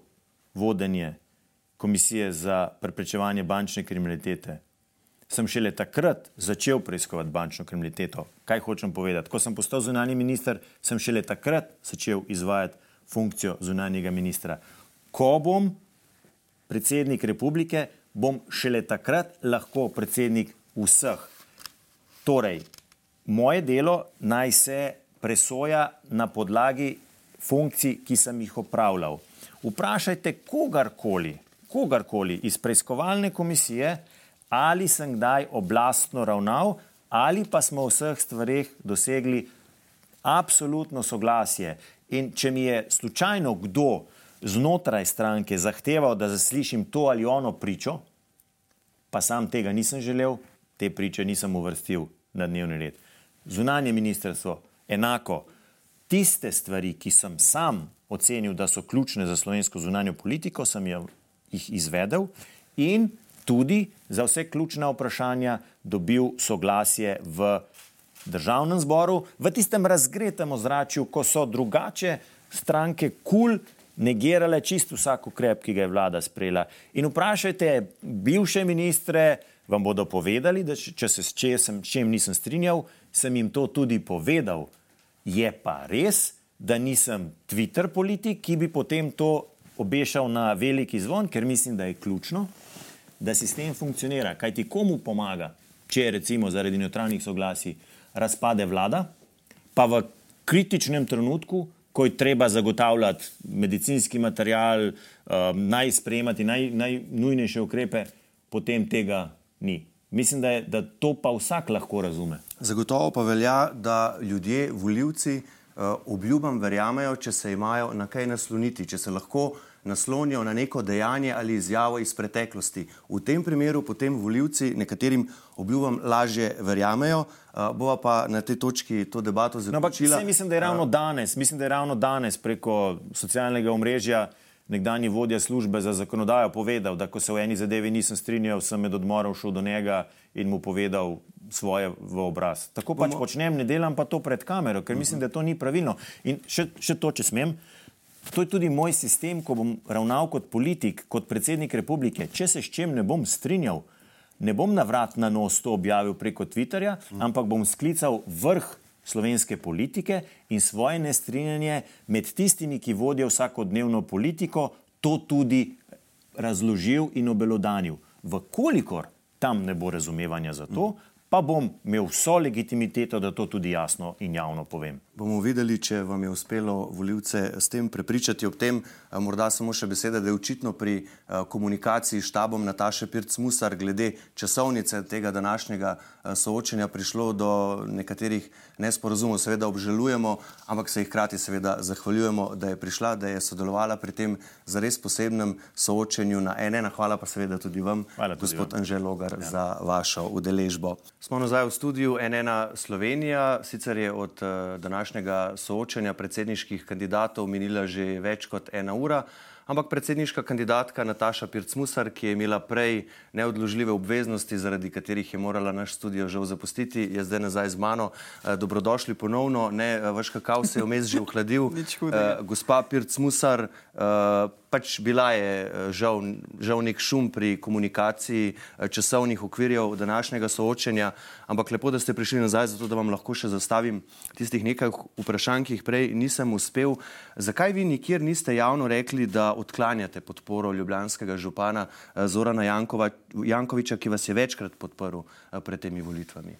vodenje Komisije za preprečevanje bančne kriminalitete, sem šele takrat začel preiskovati bančno kriminaliteto. Kaj hočem povedati? Ko sem postal zunani minister, sem šele takrat začel izvajati funkcijo zunanjega ministra. Ko bom predsednik republike, bom šele takrat lahko predsednik vseh. Torej, moje delo naj se presoja na podlagi funkcij, ki sem jih opravljal. Vprašajte kogarkoli, kogarkoli iz preiskovalne komisije, ali sem kdaj oblastno ravnal, ali pa smo v vseh stvarih dosegli absolutno soglasje. In če mi je slučajno kdo znotraj stranke zahteval, da zaslišim to ali ono pričo, pa sam tega nisem želel, te priče nisem uvrstil na dnevni red. Zunanje ministrstvo, enako, tiste stvari, ki sem sam ocenil, da so ključne za slovensko zunanjo politiko, sem jih izvedel in tudi za vse ključna vprašanja dobil soglasje v državnem zboru, v tistem razgretem ozračju, ko so drugače stranke kul. Negirale čisto vsak ukrep, ki ga je vlada sprejela. In vprašajte bivše ministre, vam bodo povedali, da če se s čem, čem nisem strinjal, sem jim to tudi povedal. Je pa res, da nisem Twitter politik, ki bi potem to obešal na veliki zvon, ker mislim, da je ključno, da sistem funkcionira. Kaj ti komu pomaga, če recimo zaradi neutralnih soglasij razpade vlada, pa v kritičnem trenutku ko je treba zagotavljati medicinski material, um, naj sprejemati naj, najnujnejše ukrepe, potem tega ni. Mislim, da, je, da to pa vsak lahko razume. Zagotovo pa velja, da ljudje, voljivci, uh, obljubam verjamejo, če se imajo na kaj nasloniti, če se lahko naslonijo na neko dejanje ali izjavo iz preteklosti. V tem primeru potem voljivci nekaterim obljubam lažje verjamejo, uh, bova pa na tej točki to debato zaključila. No, mislim, da je ravno danes, mislim, da je ravno danes preko socialnega omrežja nekdani vodja službe za zakonodajo povedal, da ko se v eni zadevi nisem strinjal, sem med odmorom šel do njega in mu povedal svoje v obraz. Tako pač Bomo... počnem, ne delam pa to pred kamero, ker mislim, da to ni pravilno. In še, še to, če smem. To je tudi moj sistem, ko bom ravnal kot politik, kot predsednik republike. Če se s čem ne bom strinjal, ne bom na vrat na nos to objavil preko Twitterja, ampak bom sklical vrh slovenske politike in svoje nestrinjanje med tistimi, ki vodijo vsakodnevno politiko, to tudi razložil in obelodanil. Vkolikor tam ne bo razumevanja za to, pa bom imel vso legitimiteto, da to tudi jasno in javno povem. Bomo videli, če vam je uspelo voljivce s tem prepričati. Ob tem morda samo še beseda, da je očitno pri komunikaciji s štabom Nataše Pirc-Musar glede časovnice tega današnjega soočenja prišlo do nekaterih nesporazumov. Seveda obžalujemo, ampak se jih hkrati seveda zahvaljujemo, da je prišla, da je sodelovala pri tem zares posebnem soočenju na ene. Hvala pa seveda tudi vam, tudi gospod Anžel Logar, ja. za vašo udeležbo. Smo nazaj v studiu NN Slovenija, sicer je od uh, današnjega soočenja predsedniških kandidatov minila že več kot ena ura, ampak predsedniška kandidatka Nataša Pircmusar, ki je imela prej neodložljive obveznosti, zaradi katerih je morala naš studio žal zapustiti, je zdaj nazaj z mano. Uh, dobrodošli ponovno, ne, uh, vaš kakav se je vmes že ohladil. gospa Pircmusar, pač bila je eh, žal, žal nek šum pri komunikaciji eh, časovnih okvirjev današnjega soočenja, ampak lepo, da ste prišli nazaj, zato da vam lahko še zastavim tistih nekaj vprašanj, ki jih prej nisem uspel. Zakaj vi nikjer niste javno rekli, da odklanjate podporo ljubljanskega župana eh, Zorana Jankova, Jankoviča, ki vas je večkrat podprl pred temi volitvami?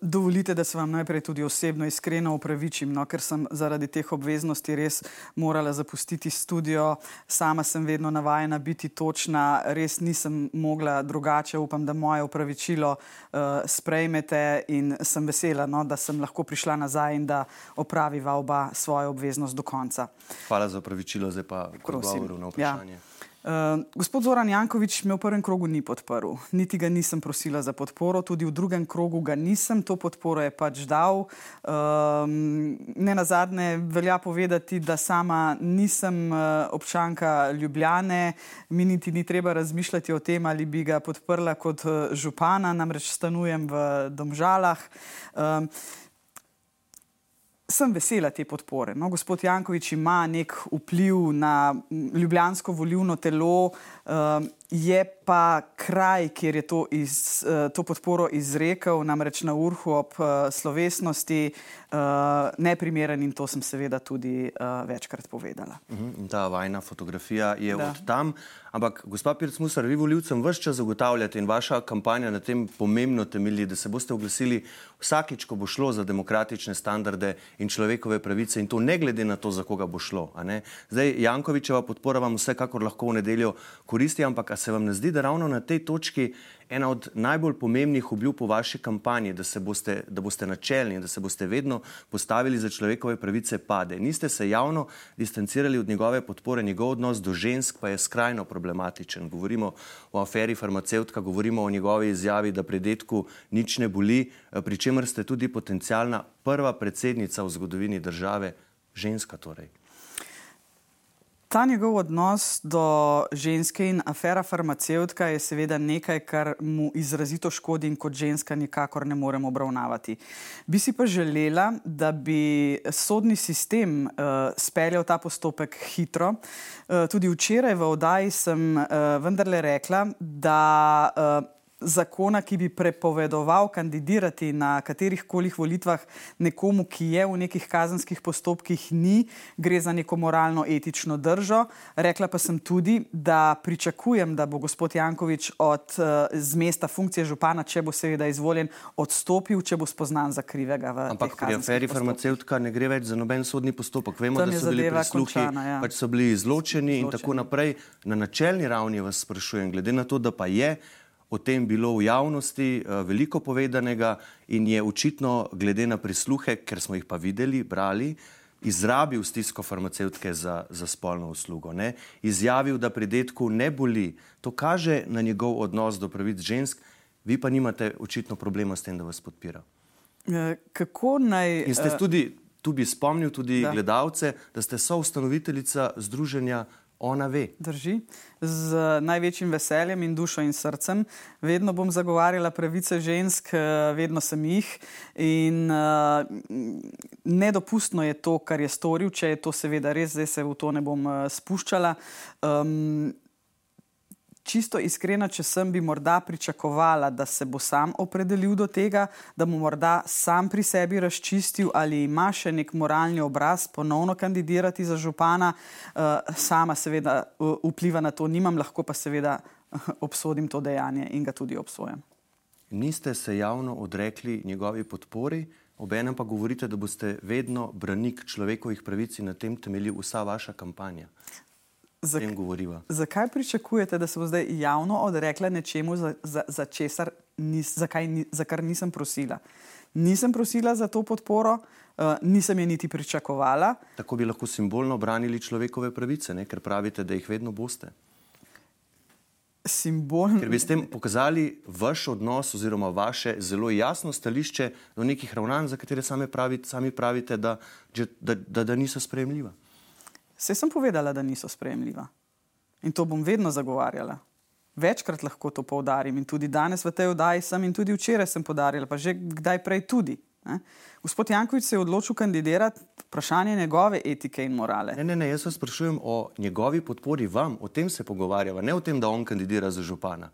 Dovolite, da se vam najprej tudi osebno iskreno upravičim, no, ker sem zaradi teh obveznosti res morala zapustiti studio sama sem vedno navajena biti točna, res nisem mogla drugače. Upam, da moje upravičilo uh, sprejmete in sem vesela, no, da sem lahko prišla nazaj in da opraviva oba svojo obveznost do konca. Hvala za upravičilo, zdaj pa odgovor na vprašanje. Ja. Uh, gospod Zoran Jankovič me v prvem krogu ni podprl, niti ga nisem prosila za podporo, tudi v drugem krogu ga nisem, to podporo je pač dal. Uh, ne na zadnje velja povedati, da sama nisem uh, občanka Ljubljane, mi niti ni treba razmišljati o tem, ali bi ga podprla kot župana, namreč stanujem v Domžalah. Uh, sem vesela te podpore. No, gospod Jankovič ima nek vpliv na ljubljansko volivno telo, um, je pa kraj, kjer je to, iz, uh, to podporo izrekel, namreč na urhu ob uh, slovesnosti, uh, neprimeren in to sem seveda tudi uh, večkrat povedala. Uhum, ta vajna fotografija je da. od tam. Ampak, gospod Pirc Musar, vi voljivcem vse čas zagotavljate in vaša kampanja na tem pomembno temelji, da se boste oglasili vsakič, ko bo šlo za demokratične standarde in človekove pravice in to ne glede na to, za koga bo šlo. Zdaj, Jankovičeva podpora vam vsekakor lahko v nedeljo koristi, ampak se vam ne zdi, da ravno na tej točki ena od najbolj pomembnih obljub v vaši kampanji, da, boste, da boste načelni in da se boste vedno postavili za človekove pravice, pade. Niste se javno distancirali od njegove podpore, njegov odnos do žensk pa je skrajno problematičen. Govorimo o aferi farmacevtka, govorimo o njegovi izjavi, da pri detku nič ne boli, pri čemer ste tudi potencijalna prva predsednica v zgodovini države, ženska torej. Ta njegov odnos do ženske in afera farmacevtka je seveda nekaj, kar mu izrazito škodi in kot ženska nikakor ne moremo obravnavati. Bi si pa želela, da bi sodni sistem uh, speljal ta postopek hitro. Uh, tudi včeraj v oddaji sem uh, vendarle rekla, da. Uh, zakona, ki bi prepovedoval kandidirati na katerih koli volitvah nekomu, ki je v nekih kazenskih postopkih, ni, gre za neko moralno etično držo. Rekla pa sem tudi, da pričakujem, da bo gospod Jankovič od eh, z mesta funkcije župana, če bo seveda izvoljen, odstopil, če bo spoznan za krivega. Ampak pri aferi farmacevtka ne gre več za noben sodni postopek. Vemo, Tam da so bili prisluhi, ja. pač so bili izločeni, izločeni in tako naprej. Na načelni ravni vas sprašujem, glede na to, da pa je o tem bilo v javnosti uh, veliko povedanega in je očitno, glede na prisluhe, ker smo jih pa videli, brali, izrabil stisko farmacevtke za, za spolno uslugo. Ne? Izjavil, da pri detku ne boli. To kaže na njegov odnos do pravic žensk, vi pa nimate očitno problema s tem, da vas podpira. E, kako naj. In ste e, tudi, tu bi spomnil tudi da. gledalce, da ste soustanoviteljica Združenja Ona ve. Drži. Z največjim veseljem in dušo in srcem. Vedno bom zagovarjala pravice žensk, eh, vedno sem jih. In uh, nedopustno je to, kar je storil, če je to seveda res, zdaj se v to ne bom uh, spuščala. Um, čisto iskrena, če sem bi morda pričakovala, da se bo sam opredelil do tega, da bo morda sam pri sebi razčistil, ali ima še nek moralni obraz ponovno kandidirati za župana. Uh, sama seveda vpliva na to nimam, lahko pa seveda obsodim to dejanje in ga tudi obsojam. Niste se javno odrekli njegovi podpori, obenem pa govorite, da boste vedno branik človekovih pravic in na tem temelji vsa vaša kampanja. Zak, zakaj pričakujete, da se bo zdaj javno odrekla nečemu, za, za, za, česar, nis, za, kaj, za kar nisem prosila? Nisem prosila za to podporo, uh, nisem je niti pričakovala. Tako bi lahko simbolno branili človekove pravice, ne? ker pravite, da jih vedno boste. Simbolno. Ker bi s tem pokazali vaš odnos oziroma vaše zelo jasno stališče do nekih ravnanj, za katere sami pravite, sami pravite da, da, da, da niso sprejemljiva. Vse sem povedala, da niso sprejemljiva. In to bom vedno zagovarjala. Večkrat lahko to poudarim in tudi danes v tej oddaji sem in tudi včeraj sem podarila, pa že kdaj prej tudi. Ne? Gospod Jankovič se je odločil kandidirati vprašanje njegove etike in morale. Ne, ne, ne, jaz vas sprašujem o njegovi podpori vam, o tem se pogovarjava, ne o tem, da on kandidira za župana.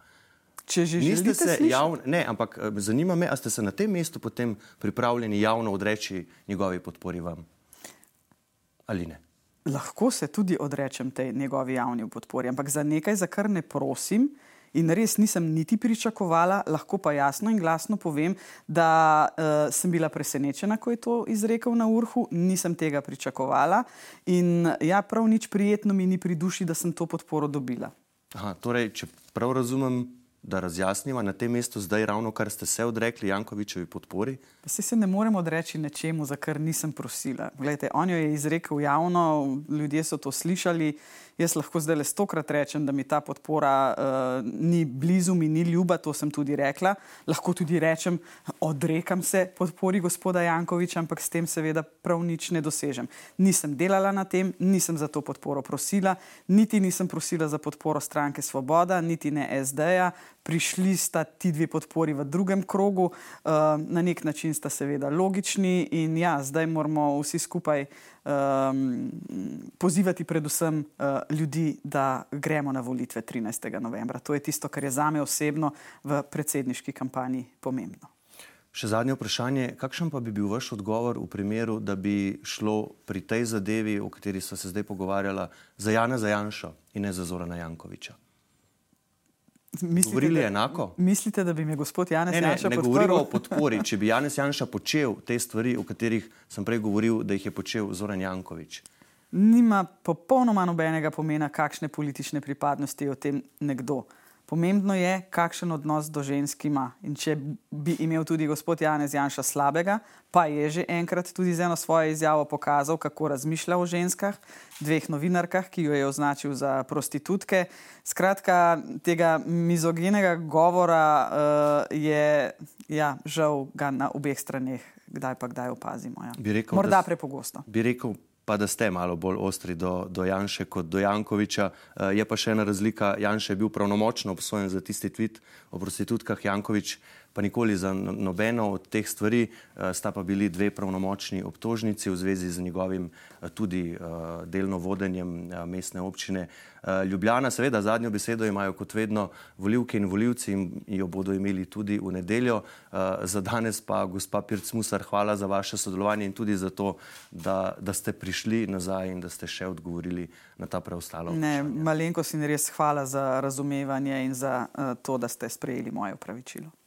Če že niste se javno, ne, ampak eh, zanima me, ali ste se na tem mestu potem pripravljeni javno odreči njegovi podpori vam ali ne? Lahko se tudi odrečem tej njegovi javni podpori, ampak za nekaj, za kar ne prosim. In res nisem niti pričakovala, lahko pa jasno in glasno povem, da uh, sem bila presenečena, ko je to izrekel na urhu, nisem tega pričakovala in ja, prav nič prijetno mi ni pri duši, da sem to podporo dobila. Aha, torej, če prav razumem, da razjasnimo na tem mestu, zdaj ravno kar ste se odrekli Jankovičevi podpori? Vsi se ne moremo odreči nečemu, za kar nisem prosila. Glejte, on jo je izrekel javno, ljudje so to slišali. Jaz lahko zdaj le stokrat rečem, da mi ta podpora uh, ni blizu, mi ni ljuba, to sem tudi rekla. Lahko tudi rečem, odrekam se podpori gospoda Jankoviča, ampak s tem seveda prav nič ne dosežem. Nisem delala na tem, nisem za to podporo prosila, niti nisem prosila za podporo stranke Svoboda, niti ne SD-ja. Prišli sta ti dve podpori v drugem krogu, uh, na nek način sta seveda logični, in ja, zdaj moramo vsi skupaj um, pozivati, predvsem uh, ljudi, da gremo na volitve 13. novembra. To je tisto, kar je za me osebno v predsedniški kampanji pomembno. Še zadnje vprašanje, kakšen pa bi bil vaš odgovor v primeru, da bi šlo pri tej zadevi, o kateri smo se zdaj pogovarjali, za Jana Zajanša in ne za Zorana Jankoviča? Mislite, Govorili da, enako? Mislite, da bi me gospod Janez Ne, ne, Janša ne podprl? govorimo o podpori. Če bi Janez Janša počel te stvari, o katerih sem prej govoril, da jih je počel Zoran Jankovič. Nima popolnoma nobenega pomena, kakšne politične pripadnosti je o tem nekdo. Pomembno je, kakšen odnos do žensk ima. In če bi imel tudi gospod Janez Janša slabega, pa je že enkrat tudi z eno svojo izjavo pokazal, kako razmišlja o ženskah, dveh novinarkah, ki jo je označil za prostitutke. Skratka, tega mizogenega govora uh, je ja, žal ga na obeh straneh, kdaj pa kdaj opazimo. Ja. Bi rekel, Morda da prepogosto. Bi rekel, pa da ste malo bolj ostri do, do Janša kot do Jankoviča. Uh, je pa še ena razlika. Janša je bil pravnomočno obsojen za tisti tweet o prostitutkah, Jankovič pa nikoli za no- nobeno od teh stvari. Uh, sta pa bili dve pravnomočni obtožnici v zvezi z njegovim uh, tudi uh, delno vodenjem mestne občine Ljubljana. Seveda, zadnjo besedo imajo kot vedno volivke in volivci in jo bodo imeli tudi v nedeljo. Za danes pa, gospa Pirc Musar, hvala za vaše sodelovanje in tudi za to, da, da ste prišli nazaj in da ste še odgovorili na ta preostala Ne, vprašanja. malenkost in res hvala za razumevanje in za to, da ste sprejeli moje upravičilo.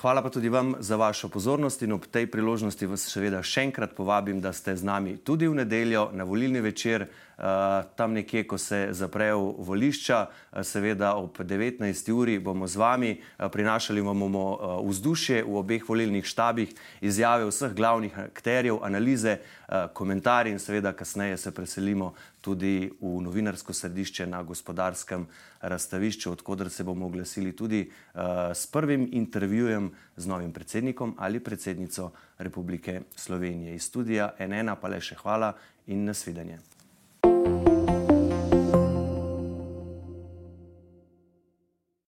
Hvala pa tudi vam za vašo pozornost in ob tej priložnosti vas seveda še enkrat povabim, da ste z nami tudi v nedeljo na volilni večer, uh, tam nekje, ko se zaprejo volišča, uh, seveda ob 19. uri bomo z vami, uh, prinašali vam bomo vzdušje v obeh volilnih štabih, izjave vseh glavnih akterjev, analize, komentarje in seveda kasneje se preselimo tudi v novinarsko središče na gospodarskem razstavišču, odkudar se bomo oglasili tudi uh, s prvim intervjujem z novim predsednikom ali predsednico Republike Slovenije. Iz studija NN pa le še hvala in nasvidenje.